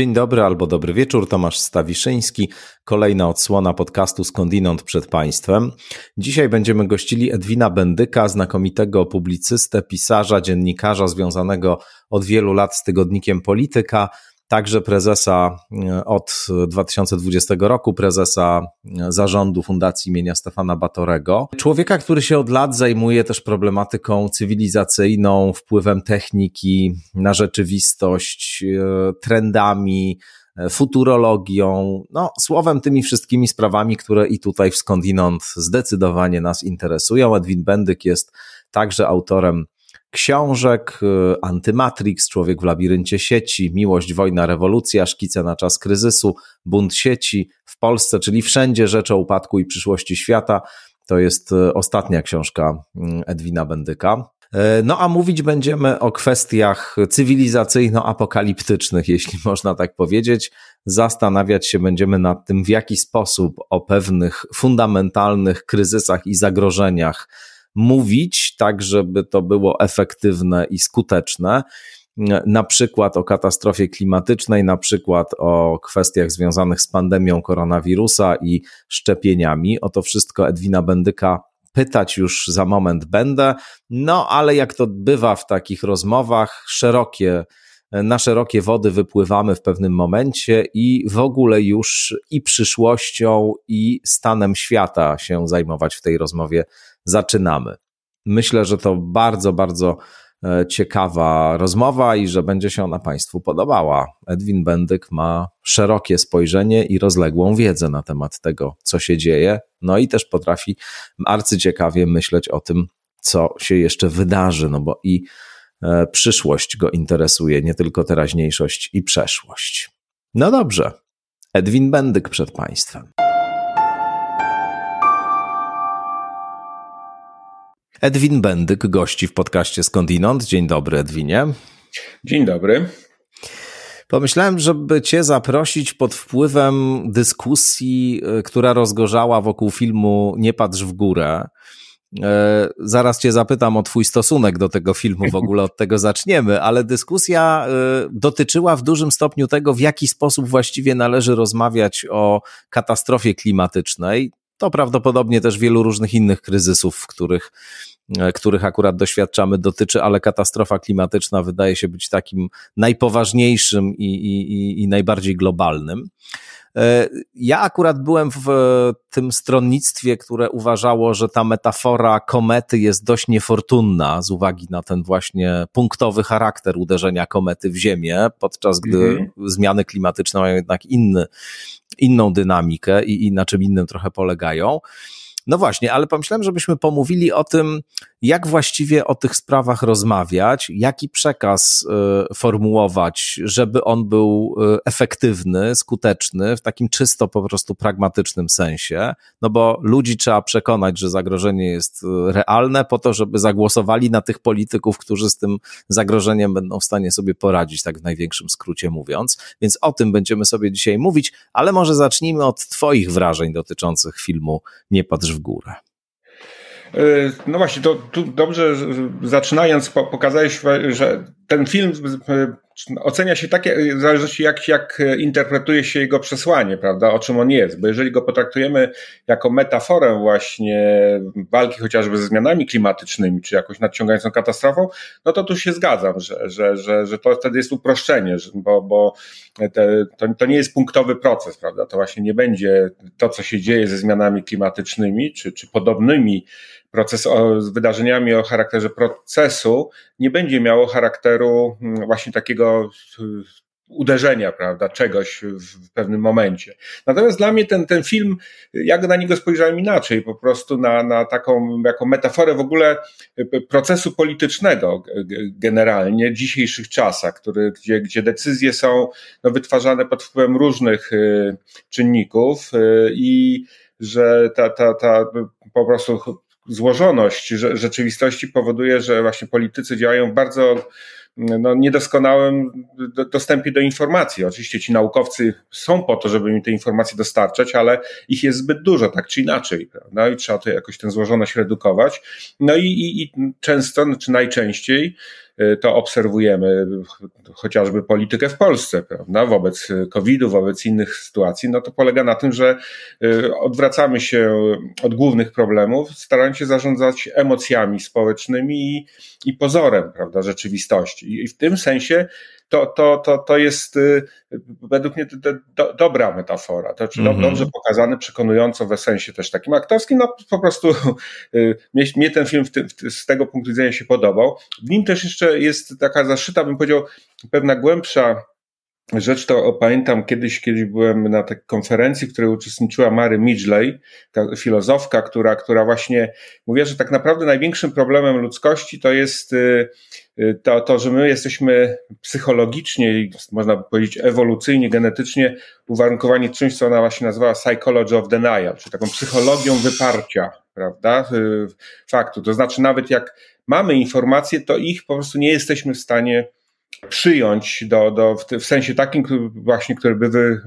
Dzień dobry albo dobry wieczór, Tomasz Stawiszyński. Kolejna odsłona podcastu Skądinąd przed Państwem. Dzisiaj będziemy gościli Edwina Bendyka, znakomitego publicystę, pisarza, dziennikarza związanego od wielu lat z tygodnikiem Polityka, także prezesa e, od 2020 roku, prezesa e, zarządu Fundacji imienia Stefana Batorego. Człowieka, który się od lat zajmuje też problematyką cywilizacyjną, wpływem techniki na rzeczywistość, e, trendami, futurologią, no słowem tymi wszystkimi sprawami, które i tutaj w skądinąd zdecydowanie nas interesują. Edwin Bendyk jest także autorem książek, y, Antymatrix, Człowiek w labiryncie sieci, Miłość, wojna, rewolucja, Szkice na czas kryzysu, Bunt sieci w Polsce, czyli wszędzie rzecz o upadku i przyszłości świata. To jest y, ostatnia książka y, Edwina Bendyka. No a mówić będziemy o kwestiach cywilizacyjno-apokaliptycznych, jeśli można tak powiedzieć. Zastanawiać się będziemy nad tym, w jaki sposób o pewnych fundamentalnych kryzysach i zagrożeniach mówić, tak żeby to było efektywne i skuteczne. Na przykład o katastrofie klimatycznej, na przykład o kwestiach związanych z pandemią koronawirusa i szczepieniami. O to wszystko Edwina Bendyka pytać już za moment będę. No, ale jak to bywa w takich rozmowach, szerokie, na szerokie wody wypływamy w pewnym momencie i w ogóle już i przyszłością, i stanem świata się zajmować w tej rozmowie zaczynamy. Myślę, że to bardzo, bardzo e, ciekawa rozmowa i że będzie się ona Państwu podobała. Edwin Bendyk ma szerokie spojrzenie i rozległą wiedzę na temat tego, co się dzieje, no i też potrafi arcyciekawie myśleć o tym, co się jeszcze wydarzy, no bo i e, przyszłość go interesuje, nie tylko teraźniejszość i przeszłość. No dobrze, Edwin Bendyk przed Państwem. Edwin Bendyk gości w podcaście Skądinąd. Dzień dobry, Edwinie. Dzień dobry. Pomyślałem, żeby Cię zaprosić pod wpływem dyskusji, y, która rozgorzała wokół filmu Nie patrz w górę. E, zaraz Cię zapytam o Twój stosunek do tego filmu, w ogóle od tego zaczniemy, ale dyskusja y, dotyczyła w dużym stopniu tego, w jaki sposób właściwie należy rozmawiać o katastrofie klimatycznej. To prawdopodobnie też wielu różnych innych kryzysów, w których E, których akurat doświadczamy, dotyczy, ale katastrofa klimatyczna wydaje się być takim najpoważniejszym i, i, i najbardziej globalnym. E, ja akurat byłem w tym stronnictwie, które uważało, że ta metafora komety jest dość niefortunna z uwagi na ten właśnie punktowy charakter uderzenia komety w Ziemię, podczas gdy mhm. zmiany klimatyczne mają jednak inny, inną dynamikę i, i na czym innym trochę polegają. No właśnie, ale pomyślałem, żebyśmy pomówili o tym, jak właściwie o tych sprawach rozmawiać, jaki przekaz y, formułować, żeby on był y, efektywny, skuteczny, w takim czysto po prostu pragmatycznym sensie, no bo ludzi trzeba przekonać, że zagrożenie jest y, realne, po to, żeby zagłosowali na tych polityków, którzy z tym zagrożeniem będą w stanie sobie poradzić, tak w największym skrócie mówiąc. Więc o tym będziemy sobie dzisiaj mówić, ale może zacznijmy od Twoich wrażeń dotyczących filmu Nie patrz w górę. E, no właśnie, to tu dobrze zaczynając pokazałeś, że ten film ocenia się takie, w zależności jak, jak interpretuje się jego przesłanie, prawda, o czym on jest, bo jeżeli go potraktujemy jako metaforę właśnie walki chociażby ze zmianami klimatycznymi, czy jakąś nadciągającą katastrofą, no to tu się zgadzam, że, że, że, że to wtedy jest uproszczenie, bo, bo te, to, to nie jest punktowy proces, prawda, to właśnie nie będzie to, co się dzieje ze zmianami klimatycznymi, czy, czy podobnymi proces, o, z wydarzeniami o charakterze procesu nie będzie miało charakteru mm, właśnie takiego y, uderzenia, prawda, czegoś w pewnym momencie. Natomiast dla mnie ten, ten film, ja na niego spojrzałem inaczej, po prostu na, na taką, jako metaforę w ogóle y, procesu politycznego generalnie w dzisiejszych czasach, który, gdzie, gdzie decyzje są no, wytwarzane pod wpływem różnych y, czynników i że ta, ta, ta po prostu złożoność rzeczywistości powoduje, że właśnie politycy działają w bardzo no, niedoskonałym dostępie do informacji. Oczywiście ci naukowcy są po to, żeby mi te informacje dostarczać, ale ich jest zbyt dużo, tak czy inaczej? I trzeba to jakoś tę złożoność redukować. No i, i, i często, czy najczęściej to obserwujemy chociażby politykę w Polsce, prawda, wobec COVID-u, wobec innych sytuacji, no to polega na tym, że odwracamy się od głównych problemów, starając się zarządzać emocjami społecznymi i, i pozorem, prawda, rzeczywistości. I w tym sensie to, to, to, to jest y, według mnie do, do, dobra metafora. To znaczy mm -hmm. dobrze pokazane, przekonująco w sensie też takim aktorskim. No po prostu y, mnie, mnie ten film tym, z tego punktu widzenia się podobał. W nim też jeszcze jest taka zaszyta, bym powiedział, pewna głębsza rzecz to pamiętam kiedyś, kiedyś byłem na takiej konferencji, w której uczestniczyła Mary Midgley, filozofka, która, która właśnie mówiła, że tak naprawdę największym problemem ludzkości to jest y, y, to, to, że my jesteśmy psychologicznie i można by powiedzieć ewolucyjnie, genetycznie uwarunkowani czymś, co ona właśnie nazywała psychology of denial, czyli taką psychologią wyparcia, prawda, y, faktu. To znaczy nawet jak mamy informacje, to ich po prostu nie jesteśmy w stanie przyjąć do, do, w, w sensie takim właśnie, który by wy,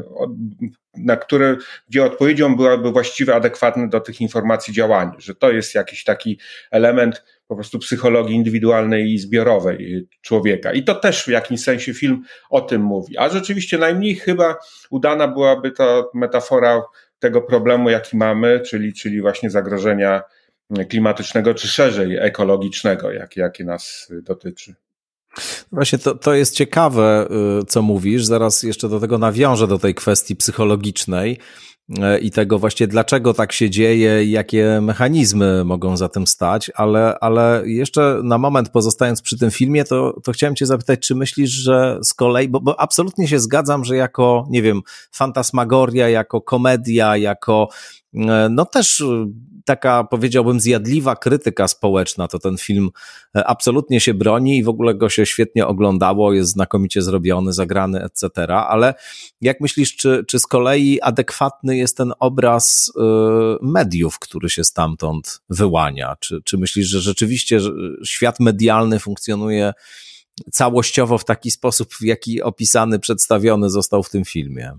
na które, gdzie odpowiedzią byłaby właściwie adekwatne do tych informacji działanie, że to jest jakiś taki element po prostu psychologii indywidualnej i zbiorowej człowieka. I to też w jakimś sensie film o tym mówi. A rzeczywiście najmniej chyba udana byłaby ta metafora tego problemu, jaki mamy, czyli, czyli właśnie zagrożenia klimatycznego, czy szerzej ekologicznego, jakie, jakie nas dotyczy. Właśnie to, to jest ciekawe, y, co mówisz. Zaraz jeszcze do tego nawiążę, do tej kwestii psychologicznej y, i tego właśnie, dlaczego tak się dzieje, jakie mechanizmy mogą za tym stać, ale, ale jeszcze na moment pozostając przy tym filmie, to, to chciałem Cię zapytać, czy myślisz, że z kolei, bo, bo absolutnie się zgadzam, że jako, nie wiem, fantasmagoria, jako komedia, jako no też taka, powiedziałbym, zjadliwa krytyka społeczna, to ten film e, absolutnie się broni i w ogóle go się świetnie oglądało, jest znakomicie zrobiony, zagrany, etc. Ale jak myślisz, czy, czy z kolei adekwatny jest ten obraz mediów, który się stamtąd wyłania? Czy, czy myślisz, że rzeczywiście świat medialny funkcjonuje całościowo w taki sposób, w jaki opisany, przedstawiony został w tym filmie?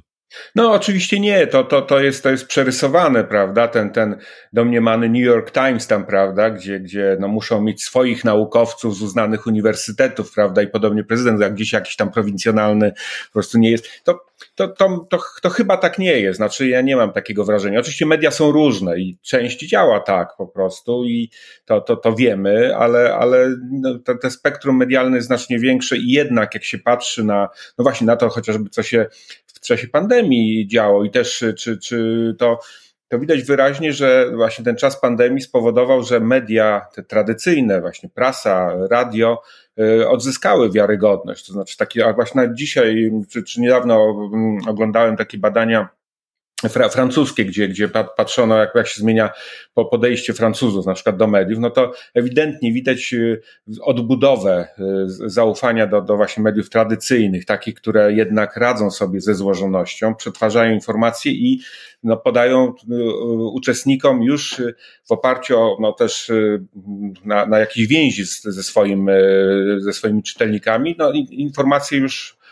No, oczywiście nie, to, to, to, jest, to jest przerysowane, prawda? Ten, ten domniemany New York Times tam, prawda? Gdzie, gdzie no, muszą mieć swoich naukowców z uznanych uniwersytetów, prawda? I podobnie prezydent, jak gdzieś jakiś tam prowincjonalny po prostu nie jest. To, to, to, to, to chyba tak nie jest. Znaczy, ja nie mam takiego wrażenia. Oczywiście media są różne i część działa tak po prostu i to, to, to wiemy, ale, ale no, to, to spektrum medialne jest znacznie większe i jednak jak się patrzy na, no właśnie na to chociażby, co się czasie pandemii działo i też czy, czy to, to widać wyraźnie, że właśnie ten czas pandemii spowodował, że media te tradycyjne, właśnie prasa, radio, y, odzyskały wiarygodność. To znaczy, taki, a właśnie dzisiaj, czy, czy niedawno mm, oglądałem takie badania fra, francuskie, gdzie, gdzie patrzono, jak, jak się zmienia podejście Francuzów na przykład do mediów, no to ewidentnie widać y, odbudowę y, zaufania do, do właśnie mediów tradycyjnych, takich, które jednak radzą sobie ze złożonością, przetwarzają informacje i no, podają y, uczestnikom już w oparciu o no, też na, na jakiejś więzi ze, swoim, ze swoimi czytelnikami, no, informacje już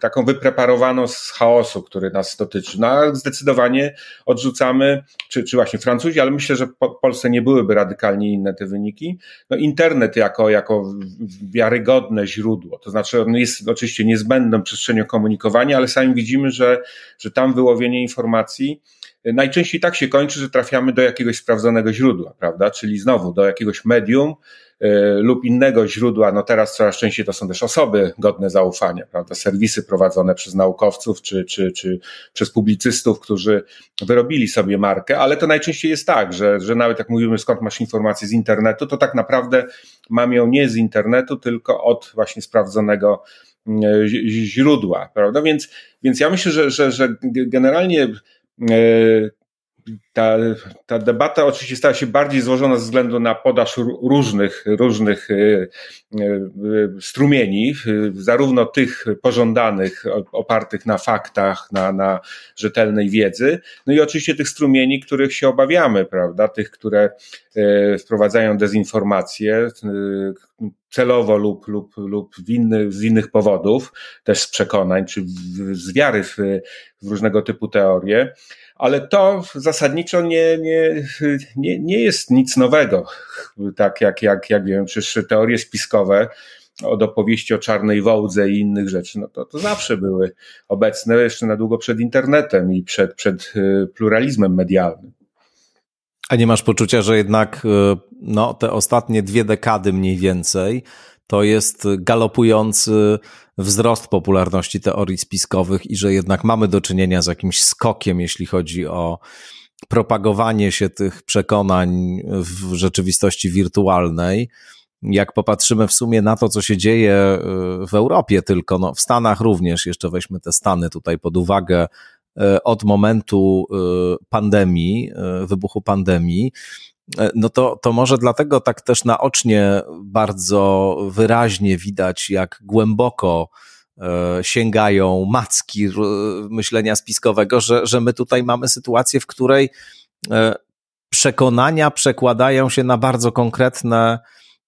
taką wypreparowaną z chaosu, który nas dotyczy. No, zdecydowanie odrzucamy, czy, czy właśnie Francuzi, ale myślę, że w Polsce nie byłyby radykalnie inne te wyniki. No, internet jako, jako wiarygodne źródło, to znaczy on jest oczywiście niezbędną przestrzenią komunikowania, ale sami widzimy, że, że tam wyłowienie informacji najczęściej tak się kończy, że trafiamy do jakiegoś sprawdzonego źródła, prawda? Czyli znowu do jakiegoś medium, Y, lub innego źródła, no teraz coraz częściej to są też osoby godne zaufania, prawda, serwisy prowadzone przez naukowców czy, czy, czy przez publicystów, którzy wyrobili sobie markę, ale to najczęściej jest tak, że, że nawet jak mówimy skąd masz informacje z internetu, to tak naprawdę mam ją nie z internetu, tylko od właśnie sprawdzonego y, źródła, prawda, więc, więc ja myślę, że, że, że generalnie y, ta, ta debata oczywiście stała się bardziej złożona ze względu na podaż różnych, różnych y, y, y, strumieni, zarówno tych pożądanych, opartych na faktach, na, na rzetelnej wiedzy, no i oczywiście tych strumieni, których się obawiamy, prawda, tych, które wprowadzają dezinformację, celowo lub, lub, lub w inny, z innych powodów, też z przekonań, czy z wiary w, w różnego typu teorie. Ale to zasadniczo nie, nie, nie, nie jest nic nowego. Tak jak, jak, jak wiem, przecież teorie spiskowe od opowieści o czarnej wołdze i innych rzeczy, no to, to zawsze były obecne jeszcze na długo przed internetem i przed, przed pluralizmem medialnym. A nie masz poczucia, że jednak no, te ostatnie dwie dekady mniej więcej to jest galopujący wzrost popularności teorii spiskowych i że jednak mamy do czynienia z jakimś skokiem, jeśli chodzi o propagowanie się tych przekonań w rzeczywistości wirtualnej. Jak popatrzymy w sumie na to, co się dzieje y, w Europie, tylko no, w Stanach również, jeszcze weźmy te Stany tutaj pod uwagę, y, od momentu y, pandemii, wybuchu pandemii, no to, to może dlatego tak też naocznie bardzo wyraźnie widać, jak głęboko sięgają macki myślenia spiskowego, że, że my tutaj mamy sytuację, w której e, przekonania przekładają się na bardzo konkretne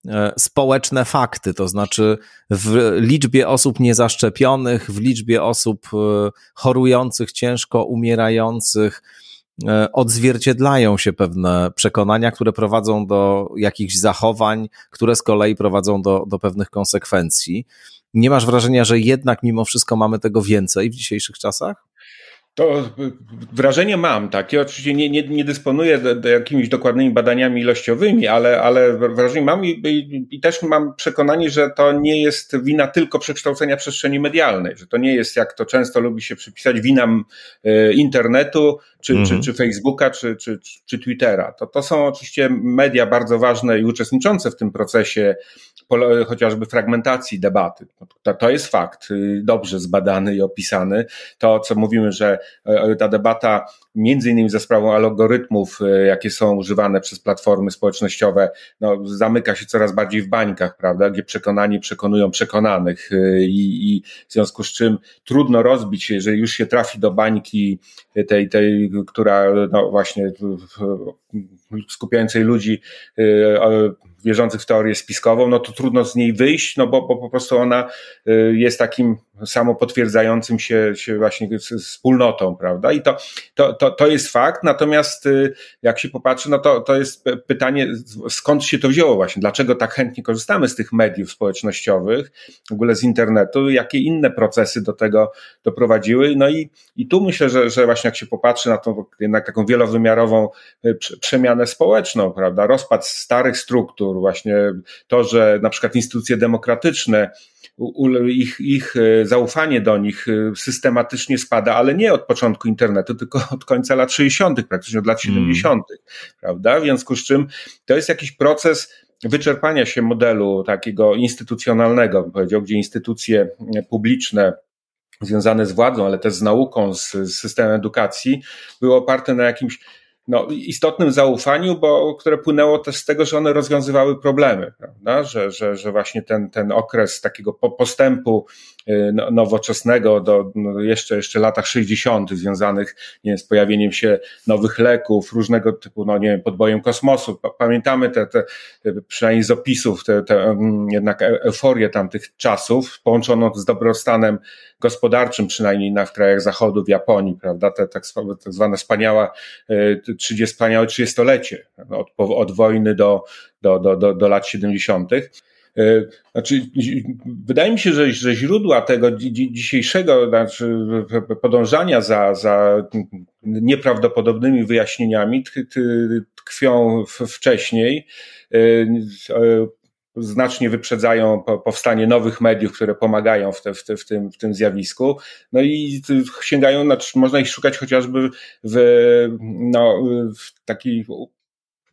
e, społeczne fakty, to znaczy w liczbie osób niezaszczepionych, w liczbie osób chorujących ciężko, umierających, E, odzwierciedlają się pewne przekonania, które prowadzą do jakichś zachowań, które z kolei prowadzą do, do pewnych konsekwencji. Nie masz wrażenia, że jednak mimo wszystko mamy tego więcej w dzisiejszych czasach? To wrażenie mam takie. Oczywiście nie, nie, nie dysponuję jakimiś dokładnymi badaniami ilościowymi, ale, ale wrażenie mam i, i, i, też mam przekonanie, że to nie jest wina tylko przekształcenia przestrzeni medialnej, że to nie jest, jak to często lubi się przypisać, winam e, internetu, czy, czy, mhm. czy Facebooka, czy, czy, czy Twittera. To, to są oczywiście media bardzo ważne i uczestniczące w tym procesie chociażby fragmentacji debaty. To, to jest fakt, y, dobrze zbadany i opisany. To, co mówimy, że e, ta debata między innymi za sprawą algorytmów, e, jakie są używane przez platformy społecznościowe, no, zamyka się coraz bardziej w bańkach, prawda, gdzie przekonani przekonują przekonanych e, i, i w związku z czym trudno rozbić się, jeżeli już się trafi do bańki tej, tej która no właśnie skupiającej ludzi wierzących w teorię spiskową, no to trudno z niej wyjść, no bo, bo po prostu ona jest takim samo potwierdzającym się, się właśnie wspólnotą, prawda? I to, to, to, to jest fakt, natomiast y, jak się popatrzy, no to, to jest pytanie, skąd się to wzięło właśnie, dlaczego tak chętnie korzystamy z tych mediów społecznościowych, w ogóle z internetu, jakie inne procesy do tego doprowadziły, no i, i tu myślę, że, że właśnie jak się popatrzy na tą jednak taką wielowymiarową y, przemianę społeczną, prawda, rozpad starych struktur, właśnie to, że na przykład instytucje demokratyczne ich, ich e, zaufanie do nich e, systematycznie spada, ale nie od początku internetu, tylko od końca lat 60., praktycznie od lat 70., mm. prawda? W związku z czym to jest jakiś proces wyczerpania się modelu takiego instytucjonalnego, bym powiedział, gdzie instytucje publiczne związane z władzą, ale też z nauką, z, z systemem edukacji, były oparte na jakimś no, istotnym zaufaniu, bo, które płynęło też z tego, że one rozwiązywały problemy, prawda? Że, że, że właśnie ten, ten okres takiego postępu nowoczesnego do no, jeszcze, jeszcze latach 60. związanych nie wiem, z pojawieniem się nowych leków, różnego typu, no nie wiem, podbojem kosmosu. Pamiętamy te, te przynajmniej z opisów, te, te mm, jednak e, euforię tamtych czasów, połączoną z dobrostanem gospodarczym, przynajmniej na, w krajach zachodu, w Japonii, prawda? Te tak, tak zwane wspaniała, 30, wspaniałe trzydziestolecie, od, od wojny do, do, do, do lat 70. E, znaczy, wydaje mi się, że, że źródła tego dzisiejszego znaczy, podążania za, za nieprawdopodobnymi wyjaśnieniami tkwią wcześniej. E, e, znacznie wyprzedzają powstanie nowych mediów, które pomagają w, te, w, te, w, tym, w tym zjawisku. No i sięgają, znaczy można ich szukać chociażby w, no, w takiej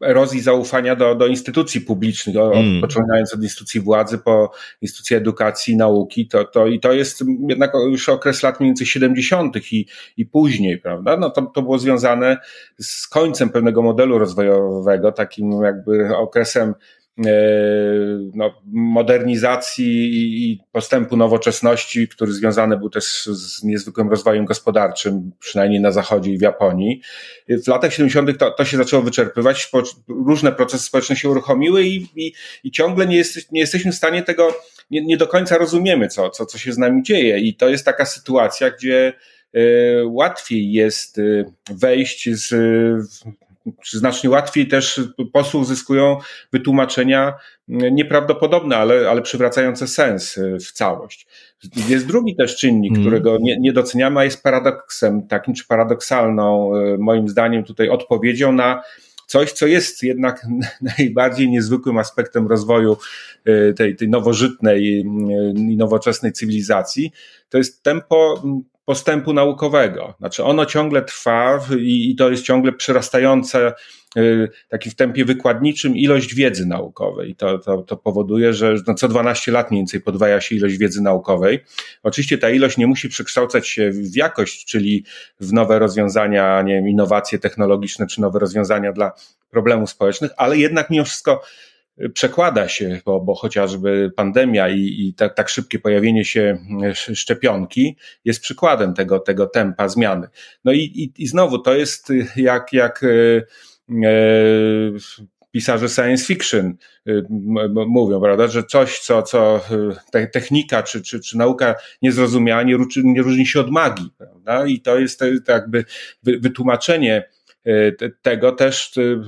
erozji zaufania do, do instytucji publicznych, mm. poczynając od instytucji władzy po instytucje edukacji i nauki, to, to, i to jest jednak już okres lat mniej więcej 70. i, i później, prawda? No to, to było związane z końcem pewnego modelu rozwojowego, takim jakby okresem no, modernizacji i postępu nowoczesności, który związany był też z niezwykłym rozwojem gospodarczym, przynajmniej na zachodzie i w Japonii. W latach 70. To, to się zaczęło wyczerpywać, różne procesy społeczne się uruchomiły i, i, i ciągle nie, jest, nie jesteśmy w stanie tego, nie, nie do końca rozumiemy, co, co, co się z nami dzieje. I to jest taka sytuacja, gdzie y, łatwiej jest y, wejść z znacznie łatwiej też posły uzyskują wytłumaczenia nieprawdopodobne, ale, ale przywracające sens w całość. Jest drugi też czynnik, mm. którego nie, nie doceniamy, a jest paradoksem takim, czy paradoksalną, moim zdaniem, tutaj odpowiedzią na coś, co jest jednak najbardziej niezwykłym aspektem rozwoju y, tej, tej nowożytnej i nowoczesnej cywilizacji, to jest tempo postępu naukowego. Znaczy ono ciągle trwa i, i to jest ciągle przyrastające y, taki w tempie wykładniczym ilość wiedzy naukowej. I to, to, to powoduje, że no co 12 lat mniej więcej podwaja się ilość wiedzy naukowej. Oczywiście ta ilość nie musi przekształcać się w jakość, czyli w nowe rozwiązania, nie wiem, innowacje technologiczne czy nowe rozwiązania dla problemów społecznych, ale jednak mimo wszystko przekłada się, bo, bo chociażby pandemia i, i tak, tak szybkie pojawienie się e, szczepionki jest przykładem tego, tego tempa zmiany. No i, i, i znowu to jest jak, jak e, e, pisarze science fiction mówią, prawda, że coś, co, co technika czy, czy, czy nauka niezrozumiała, nie, nie różni się od magii, prawda? I to jest jakby wytłumaczenie tego też, y,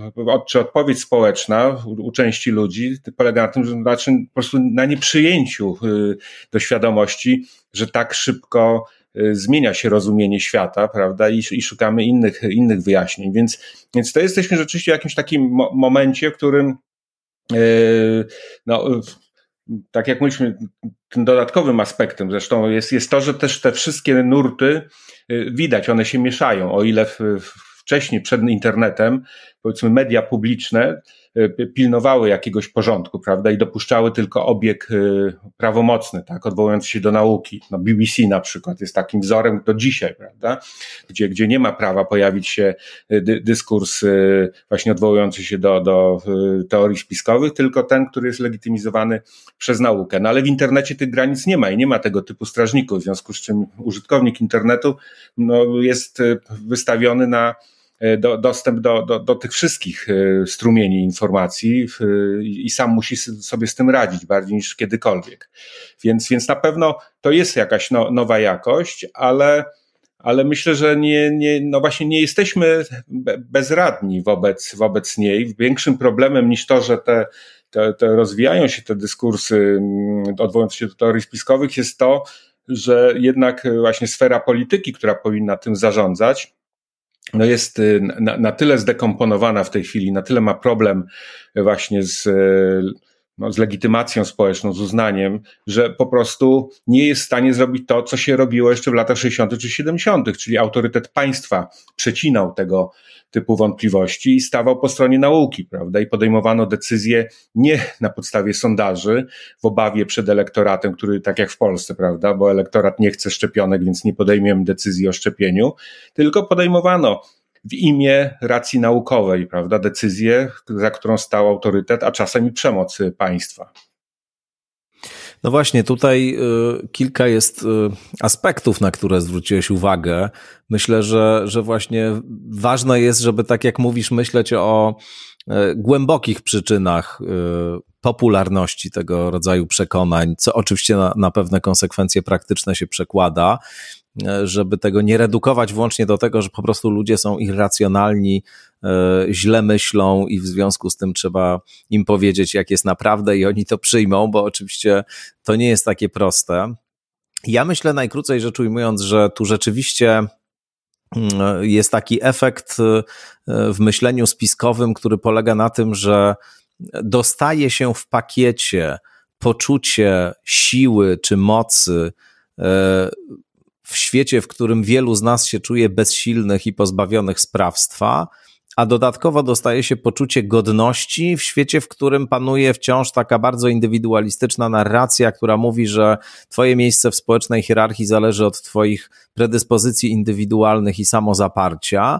czy odpowiedź społeczna u części ludzi polega na tym, że znaczy po prostu na nieprzyjęciu y, do świadomości, że tak szybko zmienia się rozumienie świata, prawda, i, i szukamy innych, innych wyjaśnień. Więc, więc to jesteśmy rzeczywiście w jakimś takim mo momencie, w którym no, tak jak mówiliśmy, tym dodatkowym aspektem zresztą jest, jest to, że też te wszystkie nurty widać, one się mieszają, o ile w, w wcześniej, przed internetem, powiedzmy media publiczne y, pilnowały jakiegoś porządku, prawda, i dopuszczały tylko obieg y, prawomocny, tak, odwołujący się do nauki. No BBC na przykład jest takim wzorem do dzisiaj, prawda, gdzie, gdzie nie ma prawa pojawić się y, dy, dyskurs właśnie odwołujący się do, do teorii spiskowych, tylko ten, który jest legitymizowany przez naukę. No ale w internecie tych granic nie ma i nie ma tego typu strażników, w związku z czym użytkownik internetu no, jest wystawiony na E, do, dostęp do, do, do tych wszystkich e, strumieni informacji i sam musi sobie z tym radzić bardziej niż kiedykolwiek. Więc, więc na pewno to jest jakaś no, nowa jakość, ale, ale myślę, że nie, nie, no właśnie nie jesteśmy bezradni wobec, wobec niej. Większym problemem niż to, że te, te, te rozwijają się te dyskursy mm, odwołujące się do teorii spiskowych jest to, że jednak właśnie sfera polityki, która powinna tym zarządzać, no jest y, na, na tyle zdekomponowana w tej chwili, na tyle ma problem właśnie z, y, no, z legitymacją społeczną, z uznaniem, że po prostu nie jest w stanie zrobić to, co się robiło jeszcze w latach 60. czy 70., czyli autorytet państwa przecinał tego typu wątpliwości i stawał po stronie nauki, prawda? I podejmowano decyzje nie na podstawie sondaży, w obawie przed elektoratem, który tak jak w Polsce, prawda? Bo elektorat nie chce szczepionek, więc nie podejmiemy decyzji o szczepieniu, tylko podejmowano w imię racji naukowej, prawda? Decyzję, za którą stał autorytet, a czasem i przemoc państwa. No właśnie, tutaj y, kilka jest y, aspektów, na które zwróciłeś uwagę. Myślę, że, że właśnie ważne jest, żeby tak jak mówisz, myśleć o y, głębokich przyczynach popularności tego rodzaju przekonań, co oczywiście na, na pewne konsekwencje praktyczne się przekłada, żeby tego nie redukować włącznie do tego, że po prostu ludzie są irracjonalni, e, źle myślą i w związku z tym trzeba im powiedzieć, jak jest naprawdę i oni to przyjmą, bo oczywiście to nie jest takie proste. Ja myślę najkrócej rzecz ujmując, że tu rzeczywiście mm, jest taki efekt e, w myśleniu spiskowym, który polega na tym, że dostaje się w pakiecie poczucie siły czy mocy e, w świecie, w którym wielu z nas się czuje bezsilnych i pozbawionych sprawstwa, a dodatkowo dostaje się poczucie godności w świecie, w którym panuje wciąż taka bardzo indywidualistyczna narracja, która mówi, że Twoje miejsce w społecznej hierarchii zależy od Twoich predyspozycji indywidualnych i samozaparcia.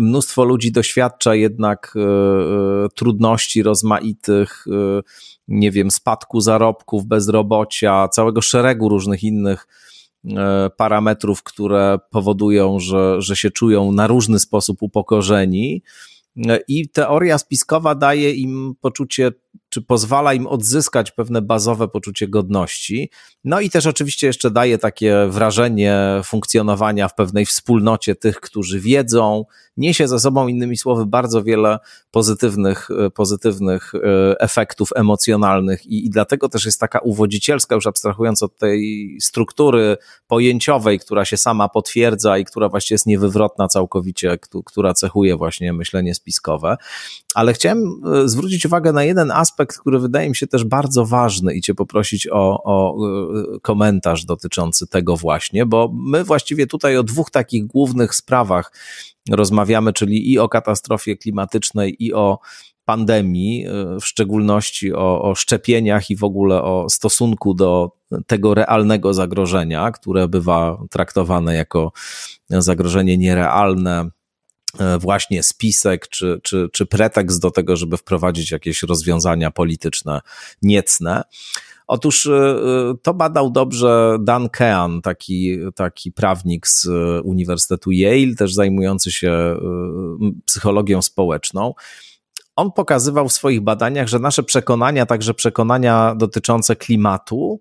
Mnóstwo ludzi doświadcza jednak y, trudności rozmaitych, y, nie wiem, spadku zarobków, bezrobocia, całego szeregu różnych innych parametrów, które powodują, że, że się czują na różny sposób upokorzeni. E, I teoria spiskowa daje im poczucie czy pozwala im odzyskać pewne bazowe poczucie godności. No i też oczywiście jeszcze daje takie wrażenie funkcjonowania w pewnej wspólnocie tych, którzy wiedzą, niesie ze sobą innymi słowy bardzo wiele pozytywnych, pozytywnych e, efektów emocjonalnych i, i dlatego też jest taka uwodzicielska, już abstrahując od tej struktury pojęciowej, która się sama potwierdza i która właściwie jest niewywrotna całkowicie, która cechuje właśnie myślenie spiskowe. Ale chciałem e, zwrócić uwagę na jeden aspekt, który wydaje mi się też bardzo ważny i Cię poprosić o, o e, komentarz dotyczący tego właśnie, bo my właściwie tutaj o dwóch takich głównych sprawach rozmawiamy, czyli i o katastrofie klimatycznej, i o pandemii, e, w szczególności o, o, szczepieniach i w ogóle o stosunku do tego realnego zagrożenia, które bywa traktowane jako zagrożenie nierealne, właśnie spisek czy, czy, czy pretekst do tego, żeby wprowadzić jakieś rozwiązania polityczne niecne. Otóż e, e, to badał dobrze Dan Kean, taki, taki prawnik z Uniwersytetu Yale, też zajmujący się psychologią społeczną. On pokazywał w swoich badaniach, że nasze przekonania, także przekonania dotyczące klimatu,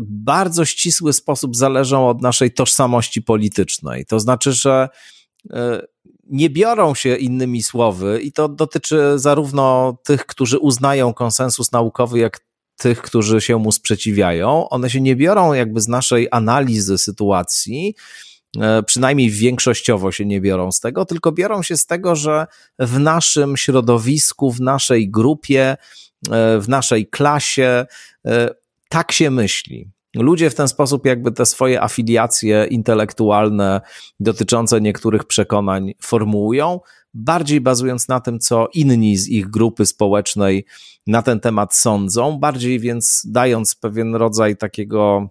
bardzo ścisły sposób zależą od naszej tożsamości politycznej. To znaczy, że nie biorą się innymi słowy, i to dotyczy zarówno tych, którzy uznają konsensus naukowy, jak tych, którzy się mu sprzeciwiają. One się nie biorą jakby z naszej analizy sytuacji, e, przynajmniej większościowo się nie biorą z tego, tylko biorą się z tego, że w naszym środowisku, w naszej grupie, e, w naszej klasie e, tak się myśli. Ludzie w ten sposób jakby te swoje afiliacje intelektualne dotyczące niektórych przekonań formułują, bardziej bazując na tym, co inni z ich grupy społecznej na ten temat sądzą, bardziej więc dając pewien rodzaj takiego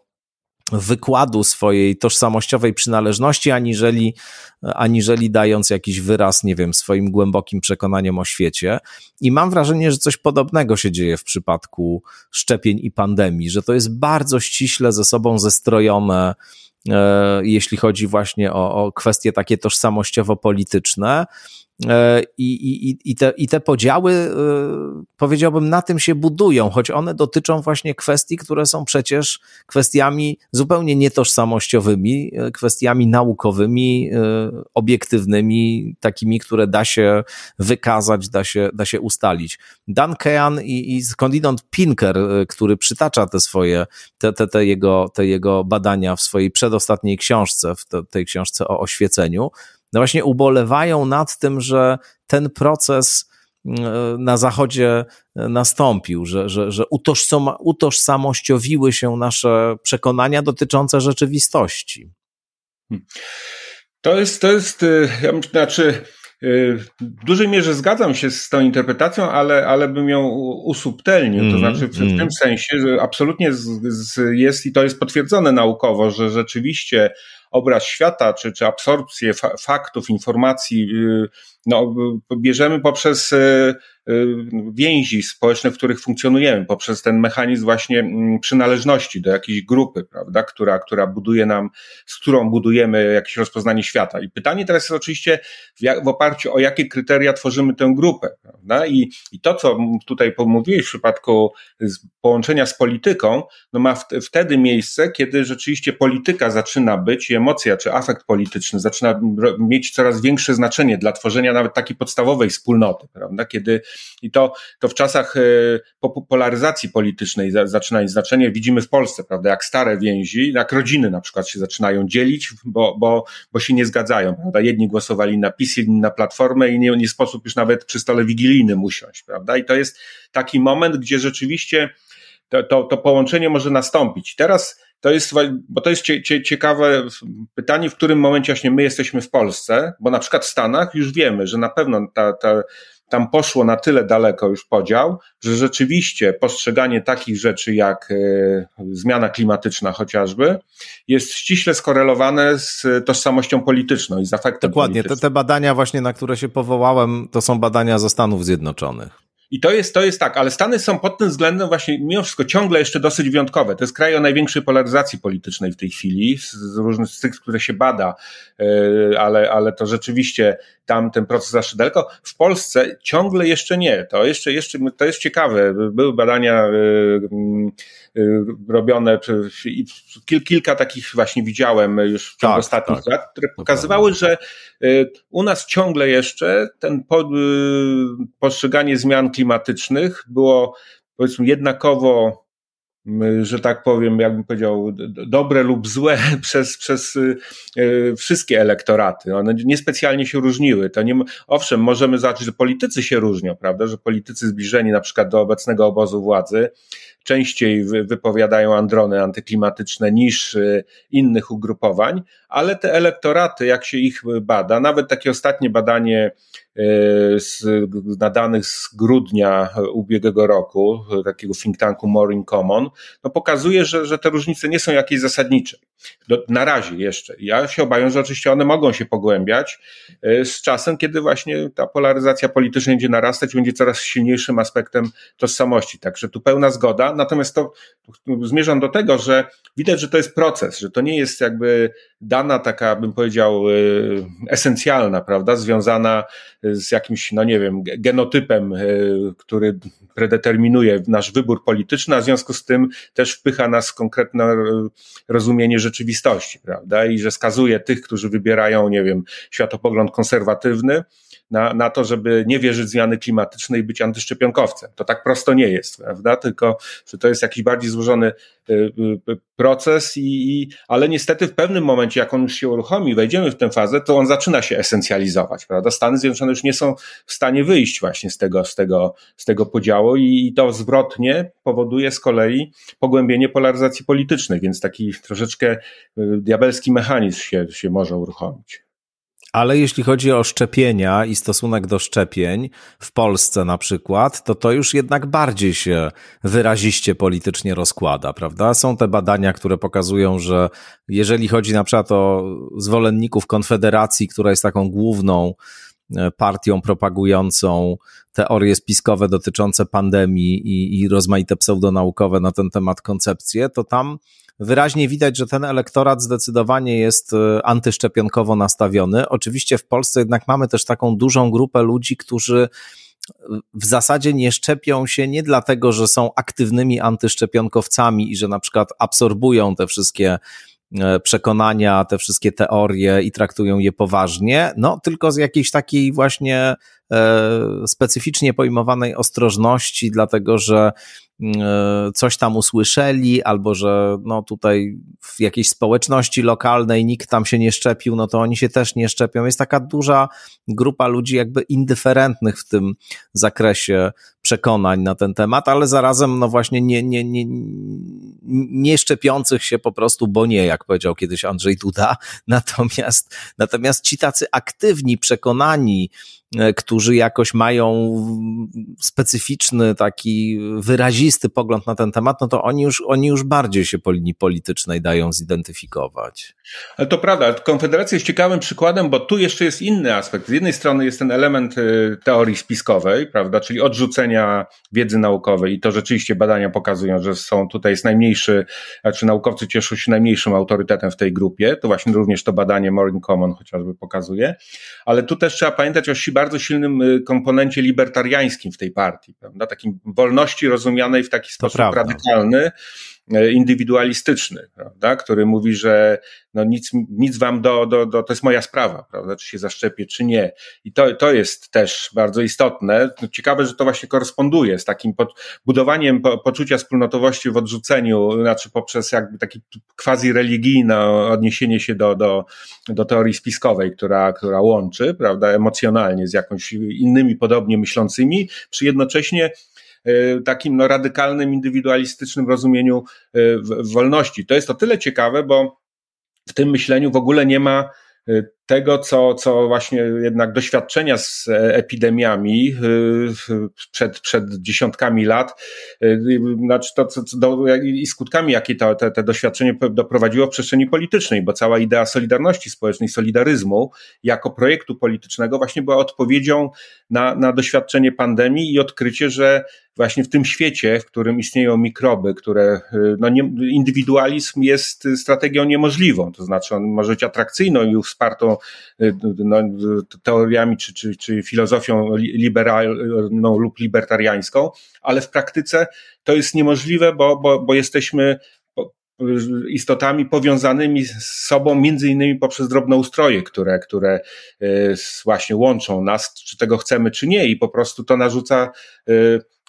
wykładu swojej tożsamościowej przynależności, aniżeli, aniżeli dając jakiś wyraz, nie wiem, swoim głębokim przekonaniem o świecie. I mam wrażenie, że coś podobnego się dzieje w przypadku szczepień i pandemii, że to jest bardzo ściśle ze sobą zestrojone, e, jeśli chodzi właśnie o, o kwestie takie tożsamościowo-polityczne. E, I, i, i, te, I te podziały, e, powiedziałbym, na tym się budują, choć one dotyczą właśnie kwestii, które są przecież kwestiami zupełnie nietożsamościowymi, e, kwestiami naukowymi, obiektywnymi, takimi, które da się wykazać, da się, da się ustalić. Dan Kean i, i skądinąd Pinker, który przytacza te swoje, te, te, te, jego, te jego badania w swojej przedostatniej książce, w te, tej książce o oświeceniu, no właśnie ubolewają nad tym, że ten proces mm, na Zachodzie nastąpił, że, że, że utożsamościowiły się nasze przekonania dotyczące rzeczywistości. Hmm. To jest, to jest, y, ja myślę, znaczy, y, w dużej mierze zgadzam się z tą interpretacją, ale, ale bym ją usubtelnił. Mm, to znaczy, w, mm. tym sensie, że absolutnie z, z jest i to jest potwierdzone naukowo, że rzeczywiście obraz świata, czy, czy absorpcję fa faktów, informacji, y, no, bierzemy poprzez y, y, więzi społeczne, w których funkcjonujemy, poprzez ten mechanizm właśnie mm, przynależności do jakiejś grupy, prawda, która, która buduje nam, z którą budujemy jakieś rozpoznanie świata. I pytanie teraz jest oczywiście w, jak, w oparciu o jakie kryteria tworzymy tę grupę, prawda? I, i to, co tutaj pomówiłeś w przypadku połączenia z polityką, no ma w, wtedy miejsce, kiedy rzeczywiście polityka zaczyna być emocja czy afekt polityczny zaczyna mieć coraz większe znaczenie dla tworzenia nawet takiej podstawowej wspólnoty, prawda? Kiedy i to, to w czasach e, polaryzacji politycznej zaczyna mieć znaczenie. Widzimy w Polsce, prawda, jak stare więzi, jak rodziny na przykład się zaczynają dzielić, bo, bo, bo się nie zgadzają, prawda? Jedni głosowali na PiS, inni na Platformę i nie, nie sposób już nawet przy stole wigilijnym usiąść, prawda? I to jest taki moment, gdzie rzeczywiście to, to, to połączenie może nastąpić. Teraz to jest, bo to jest ciekawe pytanie, w którym momencie właśnie my jesteśmy w Polsce, bo na przykład w Stanach już wiemy, że na pewno ta, ta, tam poszło na tyle daleko już podział, że rzeczywiście postrzeganie takich rzeczy jak y, zmiana klimatyczna chociażby jest ściśle skorelowane z tożsamością polityczną i z efektem Dokładnie, te, te badania właśnie, na które się powołałem, to są badania ze Stanów Zjednoczonych. I to jest, to jest tak, ale Stany są pod tym względem właśnie mimo wszystko ciągle jeszcze dosyć wyjątkowe. To jest kraj o największej polaryzacji politycznej w tej chwili, z, różnych z tych, które się bada, yy, ale, ale to rzeczywiście tam ten proces zaszedł daleko. W Polsce ciągle jeszcze nie. To jeszcze, jeszcze, to jest ciekawe. Były badania yy, yy, robione, kil, kilka takich właśnie widziałem już w ciągu tak, ostatnich tak. lat, które pokazywały, że u nas ciągle jeszcze ten po, postrzeganie zmian klimatycznych było powiedzmy jednakowo że tak powiem, jakbym powiedział, dobre lub złe przez, przez y, wszystkie elektoraty. One niespecjalnie się różniły. To nie, owszem, możemy zobaczyć, że politycy się różnią, prawda, że politycy zbliżeni na przykład do obecnego obozu władzy częściej wypowiadają androny antyklimatyczne niż y, innych ugrupowań, ale te elektoraty, jak się ich bada, nawet takie ostatnie badanie y, z, na danych z grudnia ubiegłego roku, takiego think tanku More in Common, no pokazuje, że, że te różnice nie są jakieś zasadnicze. Do, na razie jeszcze. Ja się obawiam, że oczywiście one mogą się pogłębiać y, z czasem, kiedy właśnie ta polaryzacja polityczna będzie narastać, będzie coraz silniejszym aspektem tożsamości. Także tu pełna zgoda. Natomiast to zmierzam do tego, że widać, że to jest proces, że to nie jest jakby dana taka, bym powiedział, y, esencjalna, prawda, związana z jakimś, no nie wiem, genotypem, y, który predeterminuje nasz wybór polityczny, a w związku z tym też wpycha nas w konkretne rozumienie rzeczywistości, prawda, i że skazuje tych, którzy wybierają, nie wiem, światopogląd konserwatywny, na, na to, żeby nie wierzyć w zmiany klimatyczne i być antyszczepionkowcem. To tak prosto nie jest, prawda? Tylko, że to jest jakiś bardziej złożony y, y, proces i, i, ale niestety w pewnym momencie, jak on już się uruchomi, wejdziemy w tę fazę, to on zaczyna się esencjalizować, prawda? Stany Zjednoczone już nie są w stanie wyjść właśnie z tego, z tego, z tego podziału i, i to zwrotnie powoduje z kolei pogłębienie polaryzacji politycznej, więc taki troszeczkę y, diabelski mechanizm się, się może uruchomić. Ale jeśli chodzi o szczepienia i stosunek do szczepień w Polsce na przykład, to to już jednak bardziej się wyraziście politycznie rozkłada, prawda? Są te badania, które pokazują, że jeżeli chodzi na przykład o zwolenników Konfederacji, która jest taką główną partią propagującą teorie spiskowe dotyczące pandemii i, i rozmaite pseudonaukowe na ten temat koncepcje, to tam wyraźnie widać, że ten elektorat zdecydowanie jest e, antyszczepionkowo nastawiony. Oczywiście w Polsce jednak mamy też taką dużą grupę ludzi, którzy w zasadzie nie szczepią się nie dlatego, że są aktywnymi antyszczepionkowcami i że na przykład absorbują te wszystkie e, przekonania, te wszystkie teorie i traktują je poważnie, no tylko z jakiejś takiej właśnie e, specyficznie pojmowanej ostrożności, dlatego że E, coś tam usłyszeli, albo że no tutaj w jakiejś społeczności lokalnej nikt tam się nie szczepił, no to oni się też nie szczepią. Jest taka duża grupa ludzi jakby indyferentnych w tym zakresie przekonań na ten temat, ale zarazem no właśnie nie, nie, nie, nie szczepiących się po prostu, bo nie, jak powiedział kiedyś Andrzej Duda. Natomiast, natomiast ci tacy aktywni, przekonani, E, którzy jakoś mają specyficzny, taki wyrazisty pogląd na ten temat, no to oni już, oni już bardziej się po linii politycznej dają zidentyfikować. Ale to prawda, Konfederacja jest ciekawym przykładem, bo tu jeszcze jest inny aspekt. Z jednej strony jest ten element y, teorii spiskowej, prawda, czyli odrzucenia wiedzy naukowej i to rzeczywiście badania pokazują, że są tutaj jest najmniejszy, znaczy naukowcy cieszą się najmniejszym autorytetem w tej grupie. To właśnie również to badanie More in Common chociażby pokazuje. Ale tu też trzeba pamiętać o bardzo silnym y, komponencie libertariańskim w tej partii, prawda? Takim wolności rozumianej w taki sposób radykalny, E, indywidualistyczny, prawda, który mówi, że no nic, nic wam do, do, do, to jest moja sprawa, prawda, czy się zaszczepię, czy nie. I to, to jest też bardzo istotne. No, ciekawe, że to właśnie koresponduje z takim pod, budowaniem po, poczucia wspólnotowości w odrzuceniu, znaczy poprzez jakby taki quasi religijne odniesienie się do, do, do teorii spiskowej, która, która łączy, prawda, emocjonalnie z jakąś innymi podobnie myślącymi, przy jednocześnie takim no, radykalnym, indywidualistycznym rozumieniu e, wolności. To jest o tyle ciekawe, bo w tym myśleniu w ogóle nie ma tego, co, co właśnie jednak doświadczenia z epidemiami przed, przed dziesiątkami lat, znaczy to, co, do, i skutkami, jakie to, te, te doświadczenie doprowadziło w przestrzeni politycznej, bo cała idea solidarności społecznej, solidaryzmu jako projektu politycznego właśnie była odpowiedzią na, na doświadczenie pandemii i odkrycie, że właśnie w tym świecie, w którym istnieją mikroby, które, y, no nie, indywidualizm jest strategią niemożliwą, to znaczy on może być atrakcyjną i wspartą y, no, teoriami czy, czy, czy filozofią liberalną lub libertariańską, ale w praktyce to jest niemożliwe, bo, bo, bo jesteśmy istotami powiązanymi z sobą, między innymi poprzez drobnoustroje, które, które y, właśnie łączą nas, czy tego chcemy, czy nie, i po prostu to narzuca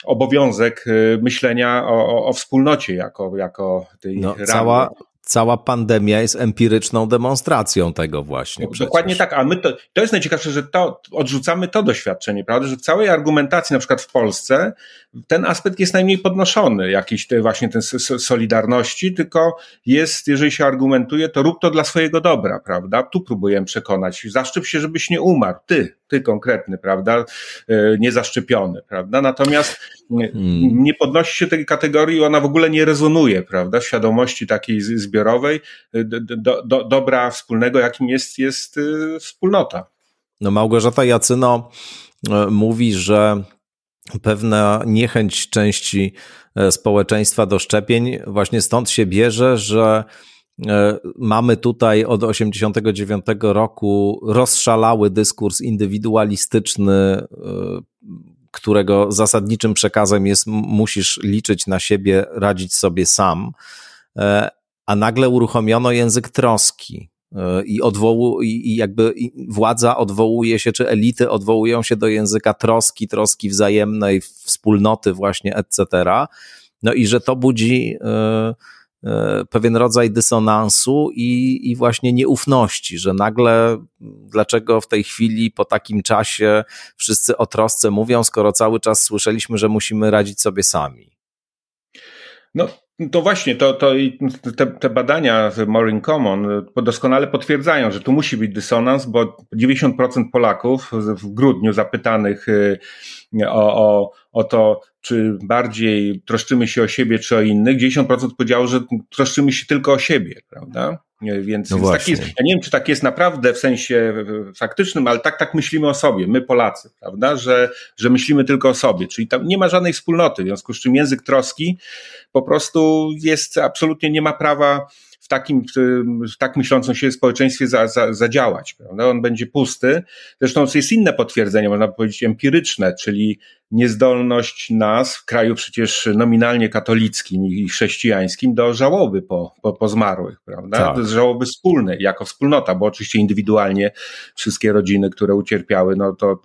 obowiązek y, myślenia o, o, o wspólnocie jako, jako tej no, ramy. Cała, cała pandemia jest empiryczną demonstracją tego właśnie. No, dokładnie tak, a my to, to jest najciekawsze, że to odrzucamy to doświadczenie, prawda, że w całej argumentacji, na przykład w Polsce, ten aspekt jest najmniej podnoszony, jakiś te właśnie ten solidarności, tylko jest, jeżeli się argumentuje, to rób to dla swojego dobra, prawda? Tu próbujemy przekonać, zaszczep się, żebyś nie umarł, ty, ty konkretny, prawda, e, niezaszczepiony, prawda? Natomiast hmm. nie podnosi się tej kategorii, ona w ogóle nie rezonuje, prawda, w świadomości takiej zbiorowej, e, do, do, dobra wspólnego, jakim jest, jest e, wspólnota. No Małgorzata Jacyno mówi, że pewna niechęć części społeczeństwa do szczepień właśnie stąd się bierze, że E, mamy tutaj od 1989 roku rozszalały dyskurs indywidualistyczny, e, którego zasadniczym przekazem jest musisz liczyć na siebie, radzić sobie sam, e, a nagle uruchomiono język troski. I, odwołu, i jakby władza odwołuje się, czy elity odwołują się do języka troski, troski wzajemnej, wspólnoty, właśnie, etc. No i że to budzi yy, E, pewien rodzaj dysonansu i, i właśnie nieufności, że nagle dlaczego w tej chwili po takim czasie wszyscy o trosce mówią, skoro cały czas słyszeliśmy, że musimy radzić sobie sami. No, to właśnie, to, to te, te badania w Morin Common doskonale potwierdzają, że tu musi być dysonans, bo 90% Polaków w grudniu zapytanych y, o, o, o to, czy bardziej troszczymy się o siebie, czy o innych, 90% powiedziało, że troszczymy się tylko o siebie, prawda? Więc, no więc tak jest, ja nie wiem, czy tak jest naprawdę w sensie faktycznym, ale tak, tak myślimy o sobie, my Polacy, prawda, że, że myślimy tylko o sobie, czyli tam nie ma żadnej wspólnoty, w związku z czym język troski po prostu jest, absolutnie nie ma prawa w takim, w tak myślącym się społeczeństwie za, za, zadziałać. Prawda? On będzie pusty. Zresztą jest inne potwierdzenie, można powiedzieć empiryczne, czyli niezdolność nas w kraju przecież nominalnie katolickim i chrześcijańskim do żałoby po, po, po zmarłych, prawda? Tak. Do żałoby wspólnej, jako wspólnota, bo oczywiście indywidualnie wszystkie rodziny, które ucierpiały, no to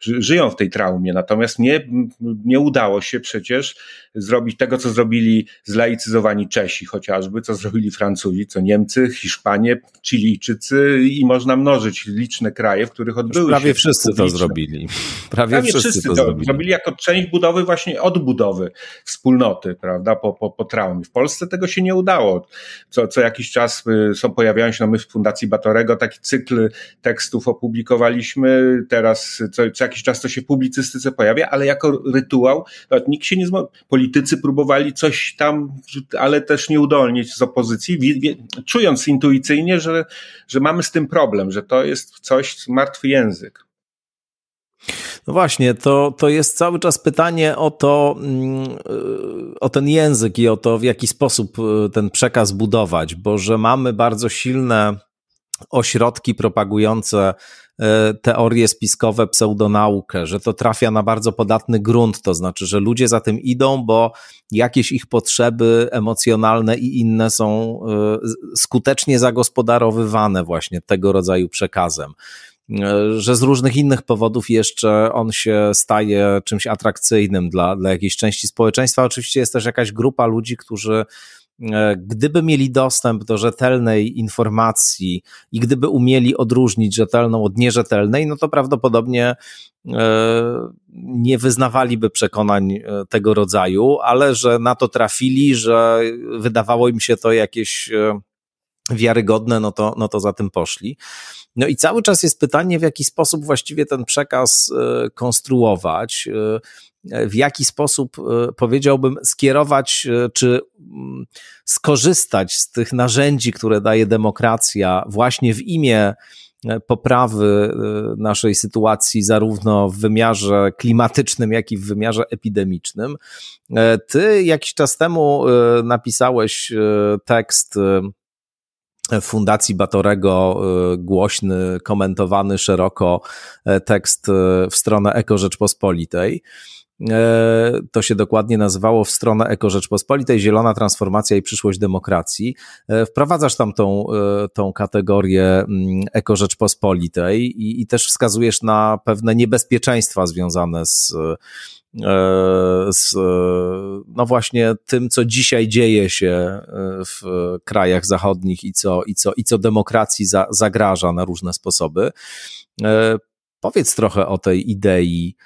żyją w tej traumie. Natomiast nie, nie udało się przecież zrobić tego, co zrobili zlaicyzowani Czesi chociażby, co zrobili Francuzi, co Niemcy, Hiszpanie, Chilijczycy i można mnożyć liczne kraje, w których odbyły prawie się... Prawie wszyscy to zrobili. Prawie, prawie wszyscy, wszyscy to, to zrobili zrobili jako część budowy właśnie odbudowy wspólnoty, prawda, po, po, po traumie. W Polsce tego się nie udało. Co, co jakiś czas y, są, pojawiają się, no my w Fundacji Batorego taki cykl tekstów opublikowaliśmy, teraz co, co jakiś czas to się w publicystyce pojawia, ale jako rytuał, nikt się nie zmo... politycy próbowali coś tam, ale też nieudolnie z opozycji, czując intuicyjnie, że, że mamy z tym problem, że to jest coś, martwy język. No właśnie, to, to jest cały czas pytanie o to, mm, o ten język i o to, w jaki sposób y, ten przekaz budować, bo że mamy bardzo silne ośrodki propagujące y, teorie spiskowe, pseudonaukę, że to trafia na bardzo podatny grunt, to znaczy, że ludzie za tym idą, bo jakieś ich potrzeby emocjonalne i inne są skutecznie zagospodarowywane właśnie tego rodzaju przekazem że z różnych innych powodów jeszcze on się staje czymś atrakcyjnym dla, dla jakiejś części społeczeństwa. Oczywiście jest też jakaś grupa ludzi, którzy e, gdyby mieli dostęp do rzetelnej informacji i gdyby umieli odróżnić rzetelną od nierzetelnej, no to prawdopodobnie e, nie wyznawaliby przekonań e, tego rodzaju, ale że na to trafili, że wydawało im się to jakieś wiarygodne, no to, no to za tym poszli. No i cały czas jest pytanie, w jaki sposób właściwie ten przekaz e, konstruować, e, w jaki sposób e, powiedziałbym skierować, czy mm, skorzystać z tych narzędzi, które daje demokracja właśnie w imię poprawy naszej sytuacji, zarówno w wymiarze klimatycznym, jak i w wymiarze epidemicznym. Ty jakiś czas temu napisałeś tekst Fundacji Batorego y, głośny, komentowany szeroko e, tekst e, w stronę Eko Rzeczpospolitej. E, to się dokładnie nazywało w stronę Eko Rzeczpospolitej, Zielona Transformacja i Przyszłość Demokracji. Wprowadzasz tam tą, tą kategorię mm, Eko Rzeczpospolitej i, i też wskazujesz na pewne niebezpieczeństwa związane z z no właśnie tym, co dzisiaj dzieje się e, w krajach zachodnich i co, i co, i co demokracji za, zagraża na różne sposoby. E, powiedz trochę o tej idei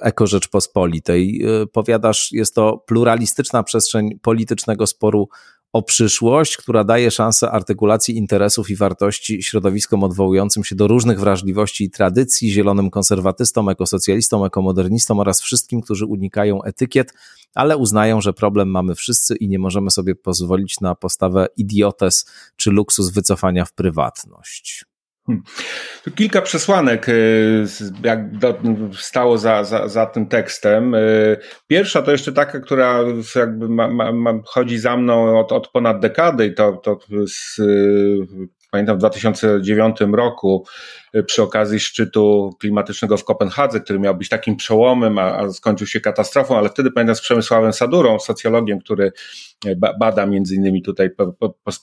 Eko Rzeczpospolitej. Powiadasz, jest to pluralistyczna przestrzeń politycznego sporu o przyszłość, która daje szansę artykulacji interesów i wartości środowiskom odwołującym się do różnych wrażliwości i tradycji, zielonym konserwatystom, ekosocjalistom, ekomodernistom oraz wszystkim, którzy unikają etykiet, ale uznają, że problem mamy wszyscy i nie możemy sobie pozwolić na postawę idiotes czy luksus wycofania w prywatność. Hmm. Kilka przesłanek y, jak stało za, za, za tym tekstem. Y, pierwsza to jeszcze taka, która jakby ma, ma, ma chodzi za mną od, od ponad dekady i to, to z, y, pamiętam w 2009 roku przy okazji szczytu klimatycznego w Kopenhadze, który miał być takim przełomem, a, a skończył się katastrofą, ale wtedy pamiętam z Przemysławem Sadurą, socjologiem, który bada między innymi tutaj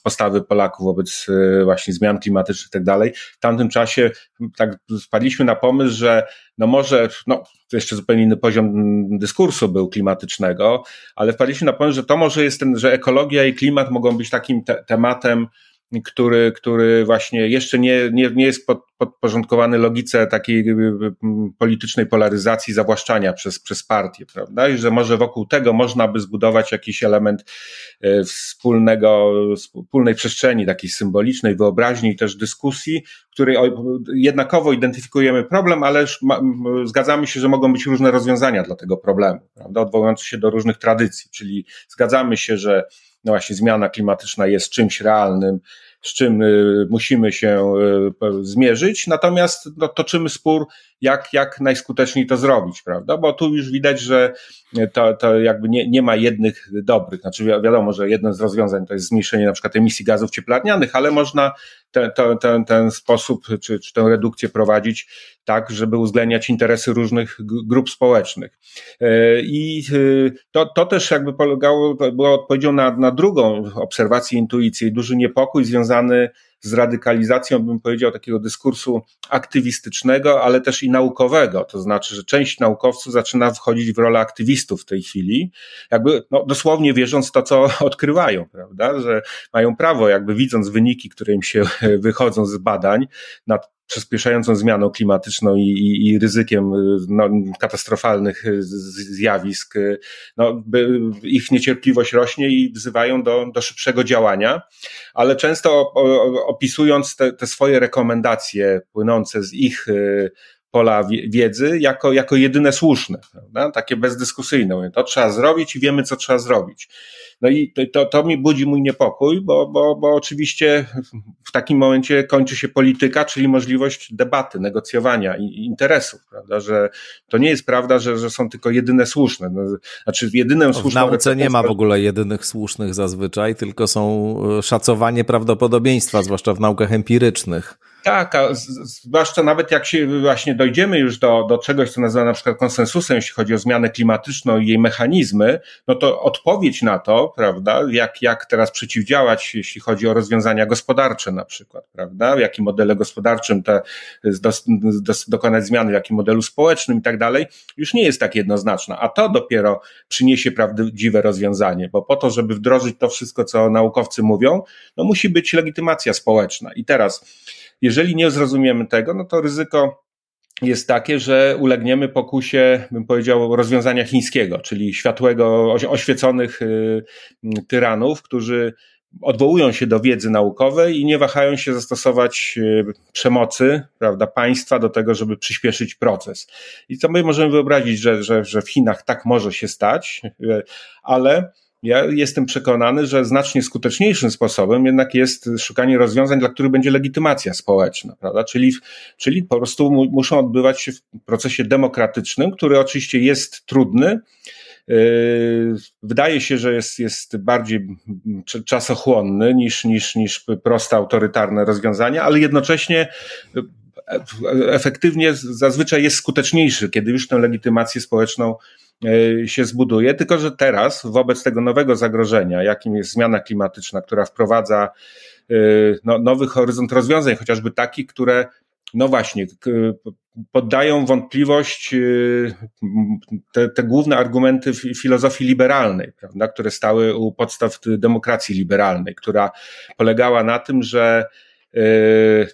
postawy Polaków wobec e, właśnie zmian klimatycznych i tak dalej. W tamtym czasie tak spadliśmy na pomysł, że no może, no to jeszcze zupełnie inny poziom dyskursu był klimatycznego, ale wpadliśmy na pomysł, że to może jest ten, że ekologia i klimat mogą być takim te tematem, który, który właśnie jeszcze nie, nie, nie jest pod, podporządkowany logice takiej y, y, politycznej polaryzacji, zawłaszczania przez, przez partię, prawda? I że może wokół tego można by zbudować jakiś element y, wspólnego, wspólnej przestrzeni, takiej symbolicznej, wyobraźni i też dyskusji, której jednakowo identyfikujemy problem, ale zgadzamy się, że mogą być różne rozwiązania dla tego problemu, prawda? Odwołujące się do różnych tradycji, czyli zgadzamy się, że no właśnie zmiana klimatyczna jest czymś realnym, z czym y, musimy się y, zmierzyć, natomiast no, toczymy spór, jak, jak najskuteczniej to zrobić, prawda? Bo tu już widać, że to, to jakby nie, nie ma jednych dobrych. Znaczy wiadomo, że jedno z rozwiązań to jest zmniejszenie na przykład emisji gazów cieplarnianych, ale można ten, ten, ten sposób czy, czy tę redukcję prowadzić tak, żeby uwzględniać interesy różnych grup społecznych. E, I e, to, to też jakby polegało, było odpowiedzią na, na drugą obserwację intuicji, duży niepokój związany z radykalizacją, bym powiedział, takiego dyskursu aktywistycznego, ale też i naukowego. To znaczy, że część naukowców zaczyna wchodzić w rolę aktywistów w tej chwili, jakby no, dosłownie wierząc to, co odkrywają, prawda? Że mają prawo, jakby widząc wyniki, które im się wychodzą z badań nad przyspieszającą zmianą klimatyczną i, i, i ryzykiem y, no, katastrofalnych y, zjawisk, y, no, ich niecierpliwość rośnie i wzywają do, do szybszego działania, ale często opisując te, te swoje rekomendacje płynące z ich pola wiedzy jako, jako jedyne słuszne, prawda? takie bezdyskusyjne. To trzeba zrobić i wiemy, co trzeba zrobić. No i to, to mi budzi mój niepokój, bo, bo, bo oczywiście w takim momencie kończy się polityka, czyli możliwość debaty, negocjowania i interesów, prawda? Że to nie jest prawda, że, że są tylko jedyne słuszne. No, znaczy jedyne słuszne. W nauce nie ma w ogóle jedynych słusznych zazwyczaj, tylko są e, szacowanie prawdopodobieństwa, zwłaszcza w naukach empirycznych. Tak, a zwłaszcza nawet jak się właśnie dojdziemy już do, do czegoś, co nazywa na przykład konsensusem, jeśli chodzi o zmianę klimatyczną i jej mechanizmy, no to odpowiedź na to, prawda, jak, jak teraz przeciwdziałać, jeśli chodzi o rozwiązania gospodarcze na przykład, prawda, w jakim modele gospodarczym te, do, do, dokonać zmiany, w jakim modelu społecznym i tak dalej, już nie jest tak jednoznaczna, a to dopiero przyniesie prawdziwe rozwiązanie, bo po to, żeby wdrożyć to wszystko, co naukowcy mówią, no musi być legitymacja społeczna. I teraz, jeżeli nie zrozumiemy tego, no to ryzyko jest takie, że ulegniemy pokusie, bym powiedział, rozwiązania chińskiego, czyli światłego, oświeconych y, tyranów, którzy odwołują się do wiedzy naukowej i nie wahają się zastosować przemocy prawda, państwa do tego, żeby przyspieszyć proces. I to my możemy wyobrazić, że, że, że w Chinach tak może się stać, ale ja jestem przekonany, że znacznie skuteczniejszym sposobem jednak jest szukanie rozwiązań, dla których będzie legitymacja społeczna, prawda? Czyli, czyli po prostu muszą odbywać się w procesie demokratycznym, który oczywiście jest trudny. Yy, wydaje się, że jest, jest bardziej czasochłonny niż, niż, niż proste autorytarne rozwiązania, ale jednocześnie efektywnie zazwyczaj jest skuteczniejszy, kiedy już tę legitymację społeczną e, się zbuduje, tylko że teraz wobec tego nowego zagrożenia, jakim jest zmiana klimatyczna, która wprowadza e, no, nowy horyzont rozwiązań, chociażby takich, które no właśnie, poddają wątpliwość e, te, te, główne argumenty filozofii liberalnej, prawda, które stały u podstaw demokracji liberalnej, która polegała na tym, że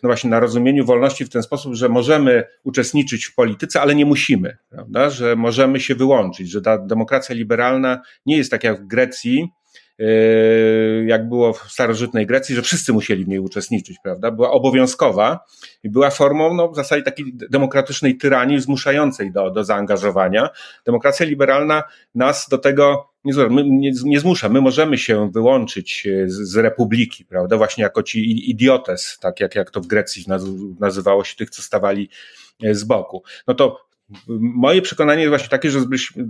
no właśnie na rozumieniu wolności w ten sposób, że możemy uczestniczyć w polityce, ale nie musimy, prawda? że możemy się wyłączyć, że ta demokracja liberalna nie jest tak jak w Grecji, yy, jak było w starożytnej Grecji, że wszyscy musieli w niej uczestniczyć, prawda? Była obowiązkowa i była formą no, w zasadzie takiej demokratycznej tyranii zmuszającej do, do zaangażowania. Demokracja liberalna nas do tego nie, nie, nie zmusza. My możemy się wyłączyć e, z, z, republiki, prawda? Właśnie jako ci idiotes, tak jak, jak to w Grecji nazywało się tych, co stawali e, z boku. No to moje przekonanie jest właśnie takie, że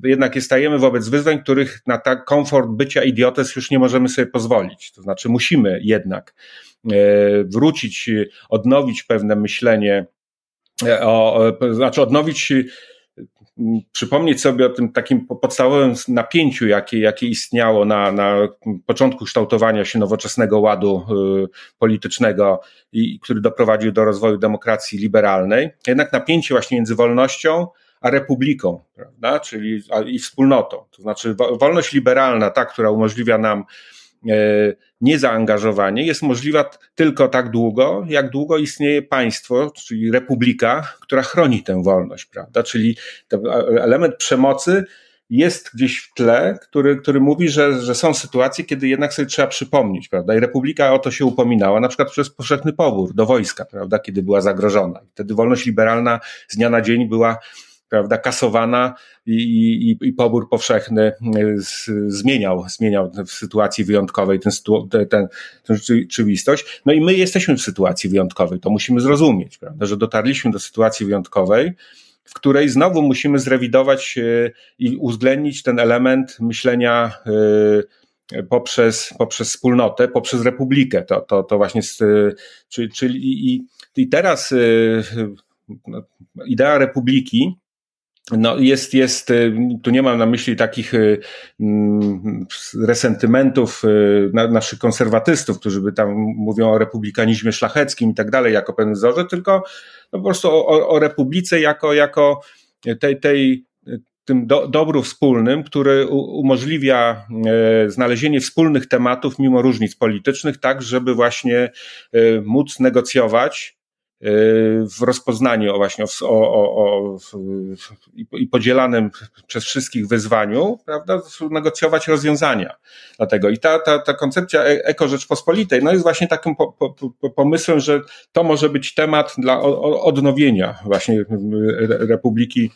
jednak stajemy wobec wyzwań, których na tak komfort bycia idiotes już nie możemy sobie pozwolić. To znaczy musimy jednak e, wrócić, odnowić pewne myślenie o, znaczy odnowić przypomnieć sobie o tym takim podstawowym napięciu, jakie, jakie istniało na, na początku kształtowania się nowoczesnego ładu y, politycznego, i, który doprowadził do rozwoju demokracji liberalnej. Jednak napięcie właśnie między wolnością a republiką, prawda? czyli a, i wspólnotą. To znaczy wolność liberalna, ta, która umożliwia nam niezaangażowanie jest możliwa tylko tak długo, jak długo istnieje państwo, czyli republika, która chroni tę wolność, prawda? Czyli element przemocy jest gdzieś w tle, który, który mówi, że, że są sytuacje, kiedy jednak sobie trzeba przypomnieć, prawda? I republika o to się upominała, na przykład przez powszechny pobór do wojska, prawda? Kiedy była zagrożona. Wtedy wolność liberalna z dnia na dzień była prawda, kasowana i, i, i pobór powszechny e, z, zmieniał, zmieniał w sytuacji wyjątkowej ten, ten, tę rzeczywistość. No i my jesteśmy w sytuacji wyjątkowej, to musimy zrozumieć, prawda, że dotarliśmy do sytuacji wyjątkowej, w której znowu musimy zrewidować e, i uwzględnić ten element myślenia e, poprzez, poprzez wspólnotę, poprzez republikę. To, to, to właśnie, czyli, czyli i, i teraz no, idea republiki no jest, jest, y, tu nie mam na myśli takich y, mm, resentymentów y, naszych konserwatystów, którzy by tam mówią o republikanizmie szlacheckim i tak dalej, jako pewnym wzorze, tylko no po prostu o, o republice jako, jako tej, tej tym do, dobru wspólnym, który umożliwia znalezienie wspólnych tematów mimo różnic politycznych, tak żeby właśnie móc negocjować w rozpoznaniu właśnie o, o, o, i podzielanym przez wszystkich wyzwaniu, prawda, negocjować rozwiązania. Dlatego i ta, ta, ta koncepcja e, Eko Rzeczpospolitej, no jest właśnie takim po, po, pomysłem, że to może być temat dla odnowienia właśnie Republiki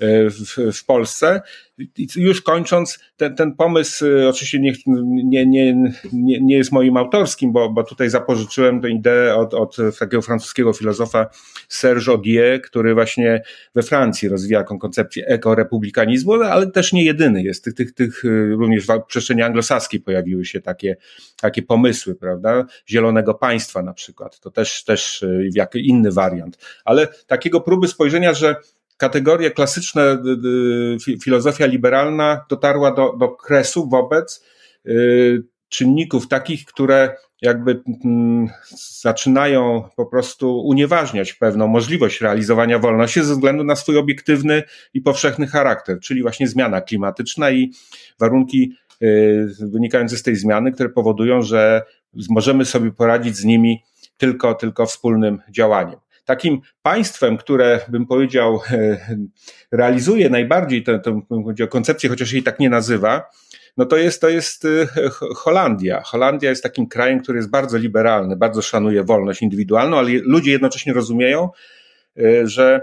E, w, w Polsce. I już kończąc, ten, ten pomysł oczywiście nie, nie, nie, nie jest moim autorskim, bo, bo tutaj zapożyczyłem tę ideę od, od takiego francuskiego filozofa Serge Odier, który właśnie we Francji rozwija taką koncepcję ekorepublikanizmu, ale też nie jedyny jest. Tych, tych, tych e, również w przestrzeni anglosaskiej pojawiły się takie, takie pomysły, prawda? Zielonego państwa na przykład. To też, też jak inny wariant. Ale takiego próby spojrzenia, że kategorie klasyczne, filozofia liberalna dotarła do, do kresu wobec y, czynników takich, które jakby mm, zaczynają po prostu unieważniać pewną możliwość realizowania wolności ze względu na swój obiektywny i powszechny charakter, czyli właśnie zmiana klimatyczna i warunki y, wynikające z tej zmiany, które powodują, że możemy sobie poradzić z nimi tylko, tylko wspólnym działaniem. Takim państwem, które bym powiedział, realizuje najbardziej tę, tę koncepcję, chociaż jej tak nie nazywa, no to jest, to jest y, Holandia. Holandia jest takim krajem, który jest bardzo liberalny, bardzo szanuje wolność indywidualną, ale ludzie jednocześnie rozumieją, y, że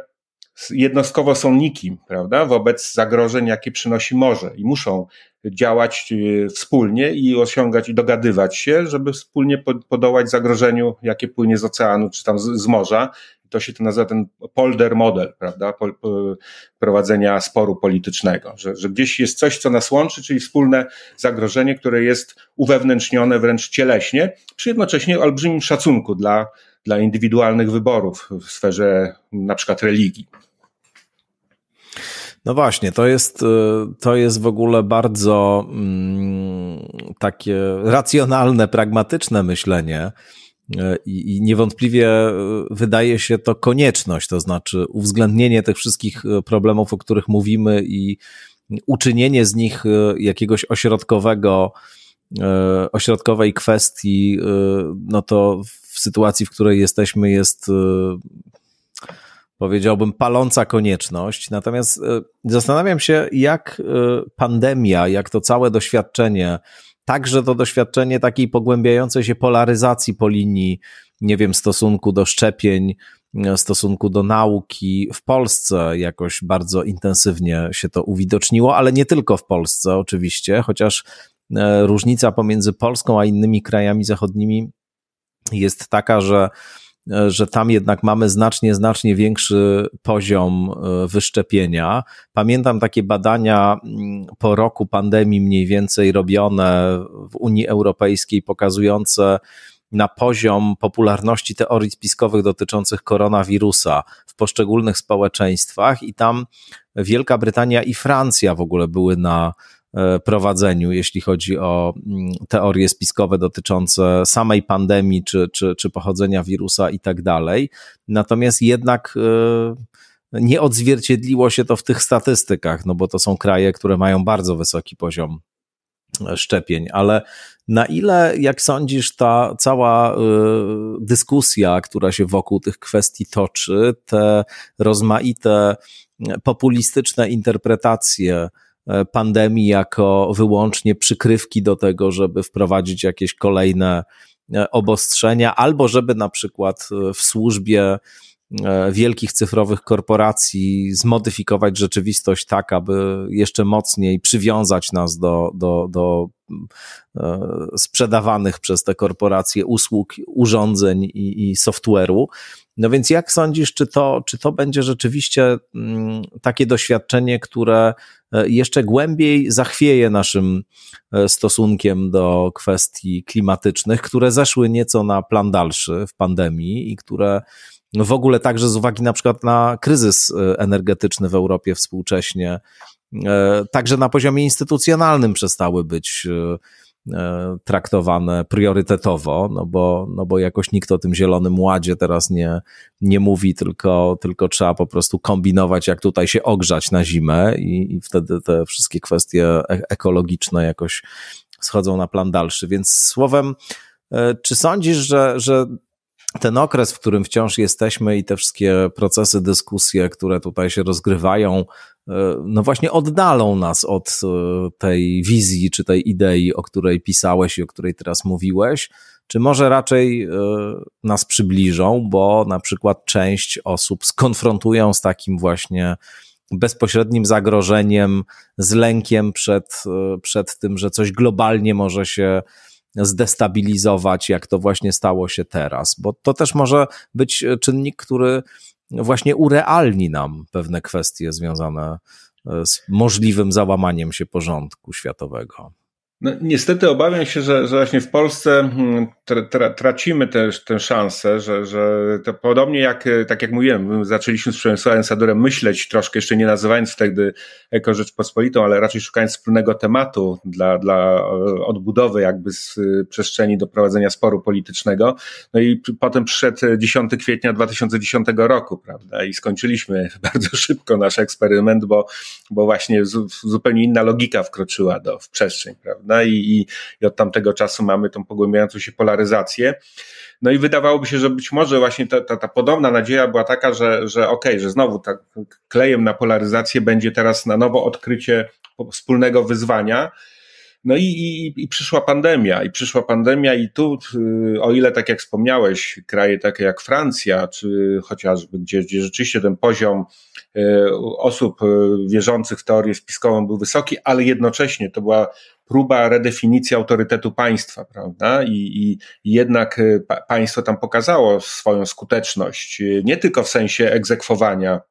jednostkowo są nikim, prawda, wobec zagrożeń, jakie przynosi morze i muszą działać y, wspólnie i osiągać i dogadywać się, żeby wspólnie podołać zagrożeniu, jakie płynie z oceanu czy tam z, z morza. To się to nazywa ten polder model, prawda, po, po, prowadzenia sporu politycznego, że, że gdzieś jest coś, co nas łączy, czyli wspólne zagrożenie, które jest uwewnętrznione wręcz cieleśnie, przy jednocześnie olbrzymim szacunku dla, dla indywidualnych wyborów w sferze na przykład religii. No właśnie, to jest, y, to jest w ogóle bardzo mm, takie racjonalne, pragmatyczne myślenie. Y, I, niewątpliwie y, wydaje się to konieczność, to znaczy uwzględnienie tych wszystkich problemów, o których mówimy i uczynienie z nich jakiegoś ośrodkowego, ośrodkowej kwestii, no to w sytuacji, w której jesteśmy, jest powiedziałbym, paląca konieczność. Natomiast e, zastanawiam się, jak e, pandemia, jak to całe doświadczenie, także to doświadczenie takiej pogłębiającej się polaryzacji po linii, nie wiem, stosunku do szczepień, e, stosunku do nauki. W Polsce jakoś bardzo intensywnie się to uwidoczniło, ale nie tylko w Polsce oczywiście, chociaż różnica pomiędzy Polską a innymi krajami zachodnimi jest taka, że E, że tam jednak mamy znacznie, znacznie większy poziom e, wyszczepienia. Pamiętam takie badania mm, po roku pandemii mniej więcej robione w Unii Europejskiej, pokazujące na poziom popularności teorii spiskowych dotyczących koronawirusa w poszczególnych społeczeństwach, i tam Wielka Brytania i Francja w ogóle były na E, prowadzeniu, jeśli chodzi o mm, teorie spiskowe dotyczące samej pandemii czy, czy, czy pochodzenia wirusa i tak dalej. Natomiast jednak e, nie odzwierciedliło się to w tych statystykach, no bo to są kraje, które mają bardzo wysoki poziom e, szczepień, ale na ile, jak sądzisz, ta cała dyskusja, która się wokół tych kwestii toczy, te rozmaite populistyczne interpretacje E, pandemii jako wyłącznie przykrywki do tego, żeby wprowadzić jakieś kolejne e, obostrzenia, albo żeby na przykład e, w służbie wielkich cyfrowych korporacji zmodyfikować rzeczywistość tak, aby jeszcze mocniej przywiązać nas do, do, do sprzedawanych przez te korporacje usług, urządzeń i, i software'u. No więc jak sądzisz, czy to, czy to będzie rzeczywiście mm, takie doświadczenie, które e, jeszcze głębiej zachwieje naszym e, stosunkiem do kwestii klimatycznych, które zeszły nieco na plan dalszy w pandemii i które w ogóle także z uwagi na przykład na kryzys e, energetyczny w Europie współcześnie, także na poziomie instytucjonalnym przestały być E, traktowane priorytetowo, no bo, no bo jakoś nikt o tym zielonym ładzie teraz nie, nie mówi, tylko, tylko trzeba po prostu kombinować, jak tutaj się ogrzać na zimę i, i wtedy te wszystkie kwestie e, ekologiczne jakoś schodzą na plan dalszy. Więc słowem, e, czy sądzisz, że, że ten okres, w którym wciąż jesteśmy i te wszystkie procesy, dyskusje, które tutaj się rozgrywają, e, no właśnie oddalą nas od e, tej wizji czy tej idei, o której pisałeś i o której teraz mówiłeś, czy może raczej e, nas przybliżą, bo na przykład część osób skonfrontują z takim właśnie bezpośrednim zagrożeniem, z lękiem przed, przed tym, że coś globalnie może się zdestabilizować, jak to właśnie stało się teraz, bo to też może być czynnik, który właśnie urealni nam pewne kwestie związane z możliwym załamaniem się porządku światowego. No, niestety obawiam się, że, że właśnie w Polsce mm, tra, tra, tracimy też tę szansę, że, że to podobnie jak, tak jak mówiłem, zaczęliśmy z Przemysławem Sadurem myśleć troszkę, jeszcze nie nazywając wtedy Eko Rzeczpospolitą, ale raczej szukając wspólnego tematu dla, dla odbudowy jakby z przestrzeni do prowadzenia sporu politycznego. No i potem przyszedł 10 kwietnia 2010 roku, prawda, i skończyliśmy bardzo szybko nasz eksperyment, bo, bo właśnie zupełnie inna logika wkroczyła do, w przestrzeń, prawda prawda? I, i, i od tamtego czasu mamy tą pogłębiającą się polaryzację. No i wydawałoby się, że być może właśnie ta, ta, ta podobna nadzieja była taka, że, że okej, okay, że znowu tak klejem na polaryzację będzie teraz na nowo odkrycie wspólnego wyzwania. No i, i, i przyszła pandemia, i przyszła pandemia, i tu, o ile tak jak wspomniałeś, kraje takie jak Francja, czy chociażby, gdzie, gdzie rzeczywiście ten poziom osób wierzących w teorię spiskową był wysoki, ale jednocześnie to była próba redefinicji autorytetu państwa, prawda? I, i, jednak państwo tam pokazało swoją skuteczność, nie tylko w sensie egzekwowania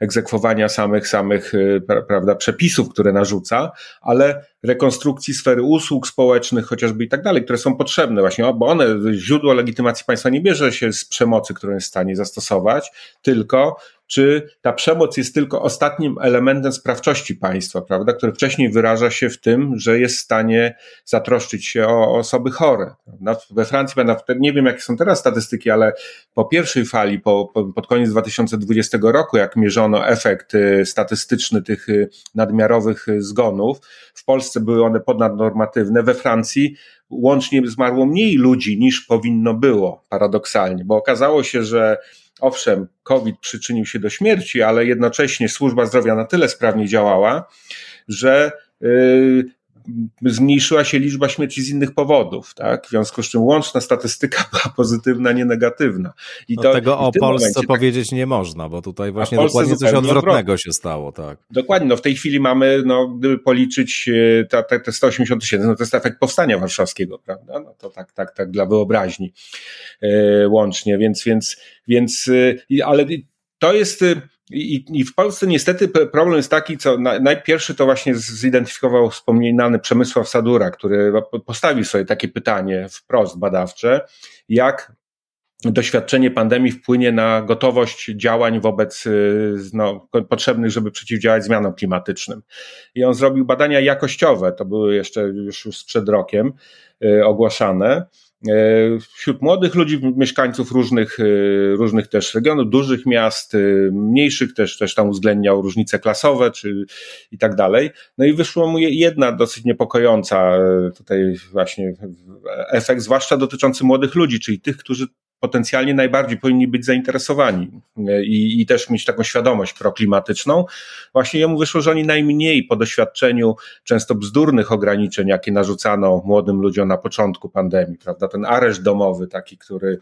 egzekwowania samych, samych, e, prawda, przepisów, które narzuca, ale rekonstrukcji sfery usług społecznych chociażby i tak dalej, które są potrzebne właśnie, bo one, źródło legitymacji państwa nie bierze się z przemocy, którą jest w stanie zastosować, tylko czy ta przemoc jest tylko ostatnim elementem sprawczości państwa, prawda, który wcześniej wyraża się w tym, że jest w stanie zatroszczyć się o osoby chore. Prawda? We Francji, nie wiem jakie są teraz statystyki, ale po pierwszej fali, po, po, pod koniec 2020 roku, jak mierzono efekt y, statystyczny tych y, nadmiarowych y, zgonów, w Polsce były one ponadnormatywne, we Francji łącznie zmarło mniej ludzi niż powinno było, paradoksalnie, bo okazało się, że owszem, COVID przyczynił się do śmierci, ale jednocześnie służba zdrowia na tyle sprawnie działała, że yy, zmniejszyła się liczba śmierci z innych powodów, tak? W związku z czym łączna statystyka była pozytywna, nie negatywna. I no to, tego o Polsce momencie, tak- powiedzieć tak, nie można, bo tutaj właśnie dokładnie coś odwrotnego się stało, tak. Dokładnie, no w tej chwili mamy, no gdyby policzyć e, te, te, te 180 tysięcy, no to jest efekt powstania warszawskiego, prawda? No to tak, tak, tak dla wyobraźni e, łącznie, więc, więc, więc, e, ale to jest i, I w Polsce niestety problem jest taki, co najpierwszy to właśnie zidentyfikował wspomniany Przemysław Sadura, który postawił sobie takie pytanie wprost badawcze, jak doświadczenie pandemii wpłynie na gotowość działań wobec y, no, potrzebnych, żeby przeciwdziałać zmianom klimatycznym. I on zrobił badania jakościowe, to były jeszcze już, sprzed rokiem y, ogłaszane wśród młodych ludzi, mieszkańców różnych, e, różnych też regionów, dużych miast, e, mniejszych też, też tam uwzględniał różnice klasowe czy i tak dalej. No i wyszło mu jedna dosyć niepokojąca tutaj właśnie efekt, zwłaszcza dotyczący młodych ludzi, czyli tych, którzy potencjalnie najbardziej powinni być zainteresowani i, i też mieć taką świadomość proklimatyczną. Właśnie jemu wyszło, że oni najmniej po doświadczeniu często bzdurnych ograniczeń, jakie narzucano młodym ludziom na początku pandemii, prawda? Ten areszt domowy taki, który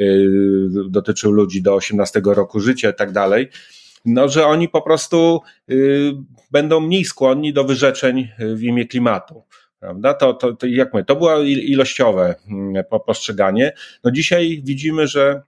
y, dotyczył ludzi do 18 roku życia i tak dalej, no, że oni po prostu y, będą mniej skłonni do wyrzeczeń w imię klimatu prawda? To, to, to jak my, to było ilościowe mm, postrzeganie. No dzisiaj widzimy, że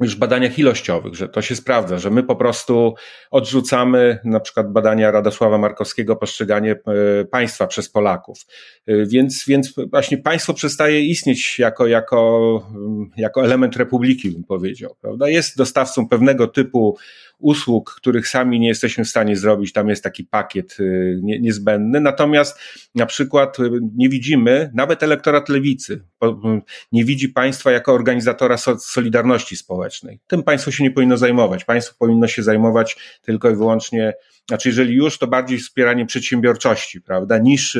już w badaniach ilościowych, że to się sprawdza, że my po prostu odrzucamy na przykład badania Radosława Markowskiego, postrzeganie e, państwa przez Polaków. E, więc, więc właśnie państwo przestaje istnieć jako, jako, mm, jako element republiki, bym powiedział, prawda? Jest dostawcą pewnego typu usług, których sami nie jesteśmy w stanie zrobić, tam jest taki pakiet y, niezbędny. Natomiast na przykład y, nie widzimy, nawet elektorat lewicy y, nie widzi państwa jako organizatora solidarności społecznej. Tym państwo się nie powinno zajmować. Państwo powinno się zajmować tylko i wyłącznie znaczy, jeżeli już, to bardziej wspieranie przedsiębiorczości, prawda, niż,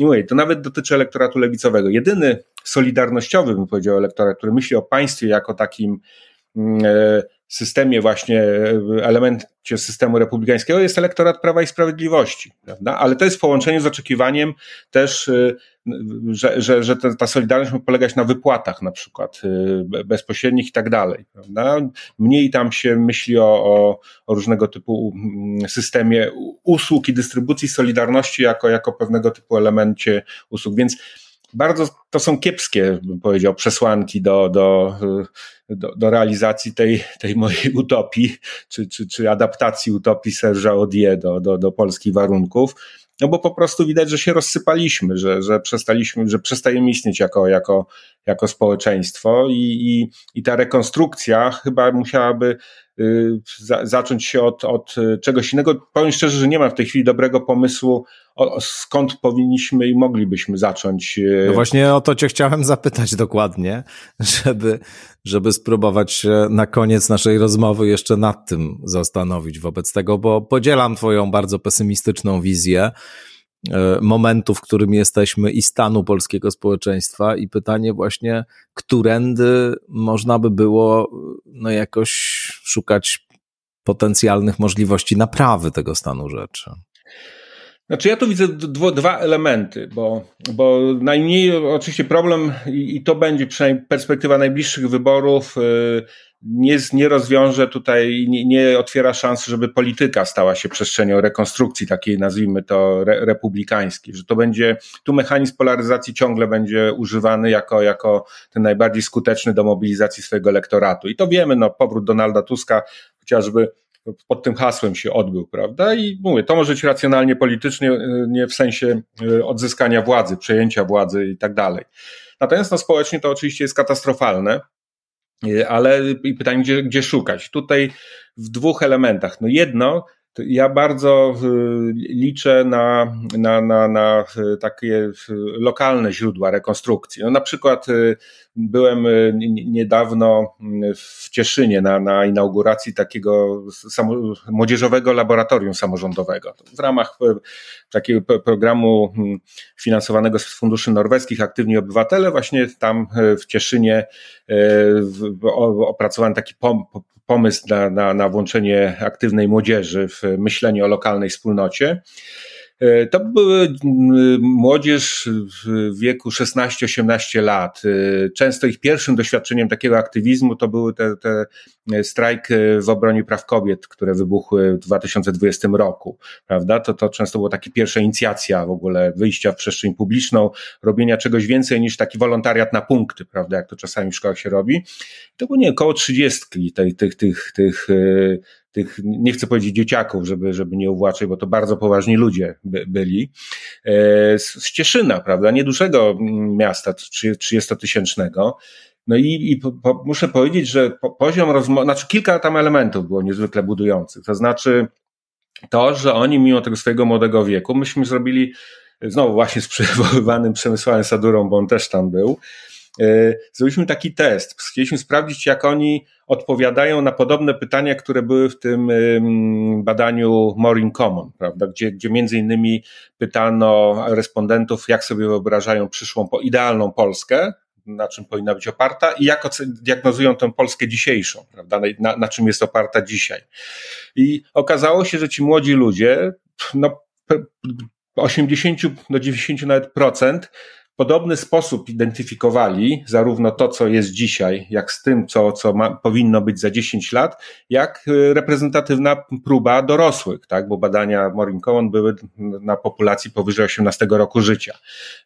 mówię, to nawet dotyczy elektoratu lewicowego. Jedyny solidarnościowy, bym powiedział, elektorat, który myśli o państwie jako takim systemie właśnie, elemencie systemu republikańskiego jest elektorat Prawa i Sprawiedliwości, prawda? Ale to jest w połączeniu z oczekiwaniem też, y, że, że, że ta solidarność ma polegać na wypłatach na przykład bezpośrednich i tak dalej, prawda? Mniej tam się myśli o, o, o różnego typu mm, systemie usług i dystrybucji solidarności jako, jako pewnego typu elemencie usług, więc bardzo to są kiepskie, bym powiedział, przesłanki do, do, do, do realizacji tej, tej mojej utopii, czy, czy, czy adaptacji utopii Serża Odie do, do, do polskich warunków. No bo po prostu widać, że się rozsypaliśmy, że, że przestaliśmy, że przestajemy istnieć jako, jako, jako społeczeństwo i, i, i ta rekonstrukcja chyba musiałaby za, zacząć się od, od czegoś innego. Powiem szczerze, że nie ma w tej chwili dobrego pomysłu, o, skąd powinniśmy i moglibyśmy zacząć. Y, no właśnie o to cię chciałem zapytać dokładnie, żeby, żeby spróbować na koniec naszej rozmowy jeszcze nad tym zastanowić wobec tego, bo podzielam twoją bardzo pesymistyczną wizję momentu, w którym jesteśmy i stanu polskiego społeczeństwa i pytanie właśnie, którędy można by było no jakoś szukać potencjalnych możliwości naprawy tego stanu rzeczy. Znaczy ja tu widzę dwo, dwa elementy, bo, bo najmniej oczywiście problem i, i to będzie przynajmniej perspektywa najbliższych wyborów y, nie, nie rozwiąże tutaj, nie, nie otwiera szans, żeby polityka stała się przestrzenią rekonstrukcji takiej, nazwijmy to, re, republikańskiej, że to będzie, tu mechanizm polaryzacji ciągle będzie używany jako, jako ten najbardziej skuteczny do mobilizacji swojego elektoratu. I to wiemy, no, powrót Donalda Tuska chociażby pod tym hasłem się odbył, prawda? I mówię, to może być racjonalnie politycznie, y, nie w sensie y, odzyskania władzy, przejęcia władzy i tak dalej. Natomiast no, społecznie to oczywiście jest katastrofalne, y, ale i pytanie, gdzie, gdzie szukać? Tutaj w dwóch elementach. No jedno, ja bardzo liczę na, na, na, na takie lokalne źródła rekonstrukcji. No na przykład byłem niedawno w Cieszynie na, na inauguracji takiego samo, młodzieżowego laboratorium samorządowego. W ramach takiego programu finansowanego z funduszy norweskich Aktywni Obywatele, właśnie tam w Cieszynie opracowałem taki pomysł na, na, na włączenie aktywnej młodzieży w myślenie o lokalnej wspólnocie. E, to były młodzież w wieku 16-18 lat. E, często ich pierwszym doświadczeniem takiego aktywizmu to były te, te strajk w obronie praw kobiet, które wybuchły w 2020 roku, prawda? To, to często była taka pierwsza inicjacja w ogóle wyjścia w przestrzeń publiczną, robienia czegoś więcej niż taki wolontariat na punkty, prawda? Jak to czasami w szkołach się robi. To było nie około 30 tych, tych, tych, tych e, tych, nie chcę powiedzieć dzieciaków, żeby, żeby nie uwłaczyć, bo to bardzo poważni ludzie by, byli, e, z Cieszyna, prawda, niedużego miasta, 30-tysięcznego. No i, i po, muszę powiedzieć, że poziom rozmowy, znaczy kilka tam elementów było niezwykle budujących. To znaczy to, że oni mimo tego swojego młodego wieku, myśmy zrobili, znowu właśnie z przywoływanym Przemysławem Sadurą, bo on też tam był, E, zrobiliśmy taki test. Chcieliśmy sprawdzić, jak oni odpowiadają na podobne pytania, które były w tym badaniu More in Common, prawda? Gdzie, gdzie między innymi pytano respondentów, jak sobie wyobrażają przyszłą, idealną Polskę, na czym powinna być oparta i jak diagnozują tę Polskę dzisiejszą, prawda? Na, na czym jest oparta dzisiaj. I okazało się, że ci młodzi ludzie, no, 80 do 90 nawet procent podobny sposób identyfikowali zarówno to, co jest dzisiaj, jak z tym, co, co ma, powinno być za 10 lat, jak y, reprezentatywna próba dorosłych, tak? bo badania Morin Cohen były na populacji powyżej 18 roku życia.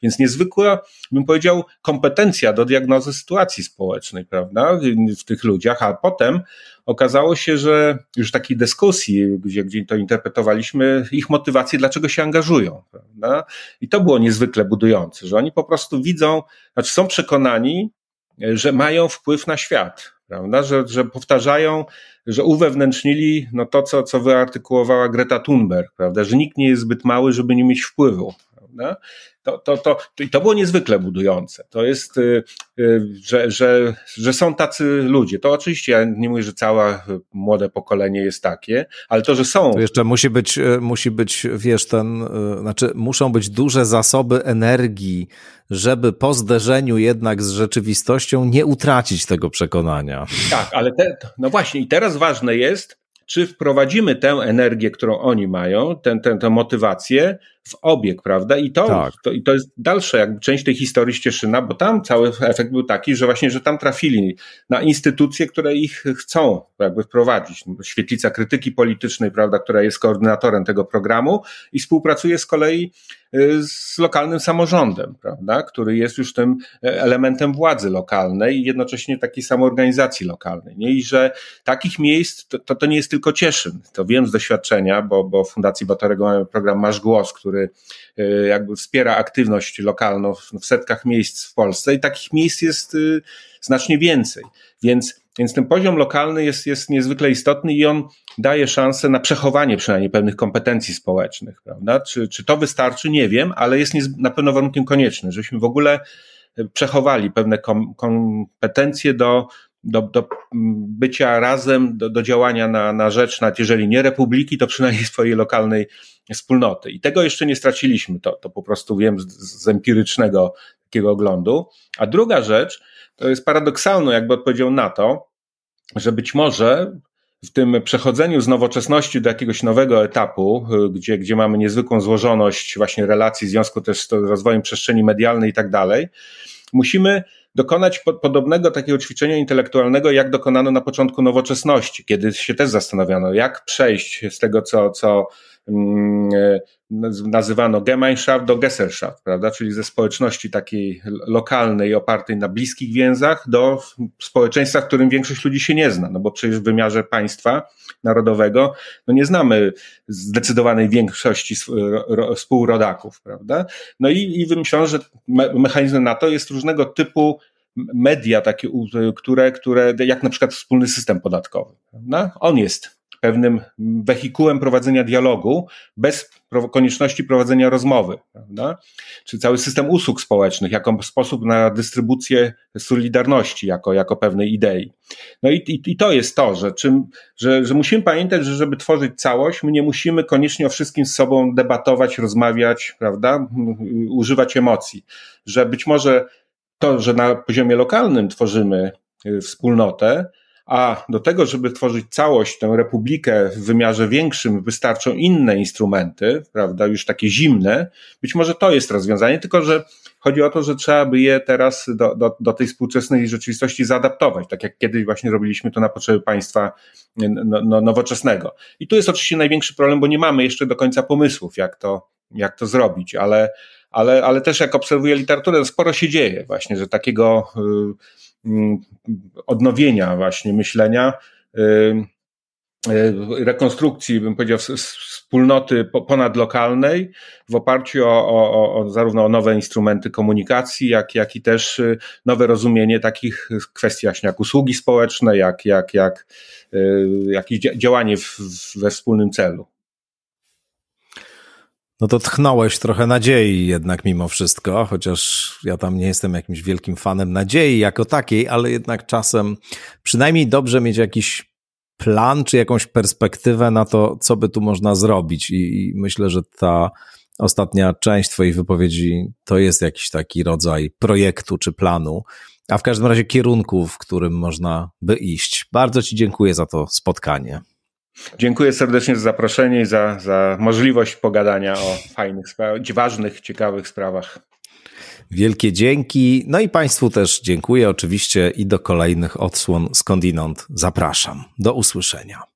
Więc niezwykła, bym powiedział, kompetencja do diagnozy sytuacji społecznej, prawda, w tych ludziach, a potem okazało się, że już takiej dyskusji, gdzie, gdzie to interpretowaliśmy, ich motywacje, dlaczego się angażują. Prawda? I to było niezwykle budujące, że oni po prostu widzą, znaczy są przekonani, że mają wpływ na świat, prawda? Że, że powtarzają, że uwewnętrznili no to, co, co wyartykułowała Greta Thunberg, prawda? że nikt nie jest zbyt mały, żeby nie mieć wpływu. Prawda? to, to, to, i to było niezwykle budujące. To jest, y, y, że, że, że są tacy ludzie. To oczywiście ja nie mówię, że całe młode pokolenie jest takie, ale to, że są. To jeszcze musi być, y, musi być, wiesz, ten, znaczy muszą być duże zasoby energii, żeby po zderzeniu jednak z rzeczywistością nie utracić tego przekonania. Tak, ale te, no właśnie, i teraz ważne jest, czy wprowadzimy tę energię, którą oni mają, tę, tę, tę motywację w obieg, prawda? I to, tak. to, i to jest dalsza jakby część tej historii Ścieszyna, bo tam cały efekt był taki, że właśnie, że tam trafili na instytucje, które ich chcą jakby wprowadzić. Świetlica Krytyki Politycznej, prawda, która jest koordynatorem tego programu i współpracuje z kolei y, z lokalnym samorządem, prawda, który jest już tym e, elementem władzy lokalnej i jednocześnie takiej samoorganizacji lokalnej. Nie? I że takich miejsc to, to, to nie jest tylko Cieszyn. To wiem z doświadczenia, bo, bo w Fundacji Batorego mamy program Masz Głos, który który e, jakby wspiera aktywność lokalną w setkach miejsc w Polsce i takich miejsc jest y, znacznie więcej. Więc, więc ten poziom lokalny jest, jest niezwykle istotny i on daje szansę na przechowanie przynajmniej pewnych kompetencji społecznych, prawda? Czy, czy to wystarczy? Nie wiem, ale jest na pewno warunkiem koniecznym, żebyśmy w ogóle e, przechowali pewne kom, kompetencje do, do, do bycia razem, do, do działania na, na rzecz, nawet jeżeli nie republiki, to przynajmniej swojej lokalnej wspólnoty. I tego jeszcze nie straciliśmy, to, to po prostu wiem z, z empirycznego takiego oglądu. A druga rzecz, to jest paradoksalną jakby odpowiedzią na to, że być może w tym przechodzeniu z nowoczesności do jakiegoś nowego etapu, gdzie, gdzie mamy niezwykłą złożoność właśnie relacji w związku też z rozwojem przestrzeni medialnej i tak dalej, musimy dokonać podobnego takiego ćwiczenia intelektualnego, jak dokonano na początku nowoczesności, kiedy się też zastanawiano, jak przejść z tego, co, co nazywano Gemeinschaft do Gesellschaft, prawda? czyli ze społeczności takiej lokalnej, opartej na bliskich więzach, do społeczeństwa, w którym większość ludzi się nie zna, no bo przecież w wymiarze państwa narodowego no nie znamy zdecydowanej większości współrodaków, prawda? No i, i wymyślono, że me mechanizmem na to jest różnego typu media takie, które, które jak na przykład wspólny system podatkowy, prawda? On jest pewnym wehikułem prowadzenia dialogu bez konieczności prowadzenia rozmowy, prawda? Czy cały system usług społecznych jako sposób na dystrybucję solidarności jako, jako pewnej idei. No i, i, i to jest to, że, czym, że, że musimy pamiętać, że żeby tworzyć całość, my nie musimy koniecznie o wszystkim z sobą debatować, rozmawiać, prawda? Używać emocji. Że być może to, że na poziomie lokalnym tworzymy y, wspólnotę, a do tego, żeby tworzyć całość, tę republikę w wymiarze większym, wystarczą inne instrumenty, prawda, już takie zimne. Być może to jest rozwiązanie, tylko że chodzi o to, że trzeba by je teraz do, do, do tej współczesnej rzeczywistości zaadaptować, tak jak kiedyś właśnie robiliśmy to na potrzeby państwa no, no, nowoczesnego. I tu jest oczywiście największy problem, bo nie mamy jeszcze do końca pomysłów, jak to, jak to zrobić, ale, ale, ale też jak obserwuję literaturę, sporo się dzieje właśnie, że takiego y, odnowienia właśnie myślenia, y, y, rekonstrukcji, bym powiedział, wspólnoty ponadlokalnej w oparciu o, o, o, zarówno o nowe instrumenty komunikacji, jak, jak i też y, nowe rozumienie takich kwestii właśnie jak usługi społeczne, jak, jak, jak jakieś działanie w, we wspólnym celu. No to tchnąłeś trochę nadziei jednak mimo wszystko, chociaż ja tam nie jestem jakimś wielkim fanem nadziei jako takiej, ale jednak czasem przynajmniej dobrze mieć jakiś plan czy jakąś perspektywę na to, co by tu można zrobić. I, i myślę, że ta ostatnia część Twojej wypowiedzi to jest jakiś taki rodzaj projektu czy planu, a w każdym razie kierunku, w którym można by iść. Bardzo Ci dziękuję za to spotkanie. Dziękuję serdecznie za zaproszenie i za, za możliwość pogadania o fajnych, ważnych, ciekawych sprawach. Wielkie dzięki. No i Państwu też dziękuję oczywiście i do kolejnych odsłon skądinąd zapraszam. Do usłyszenia.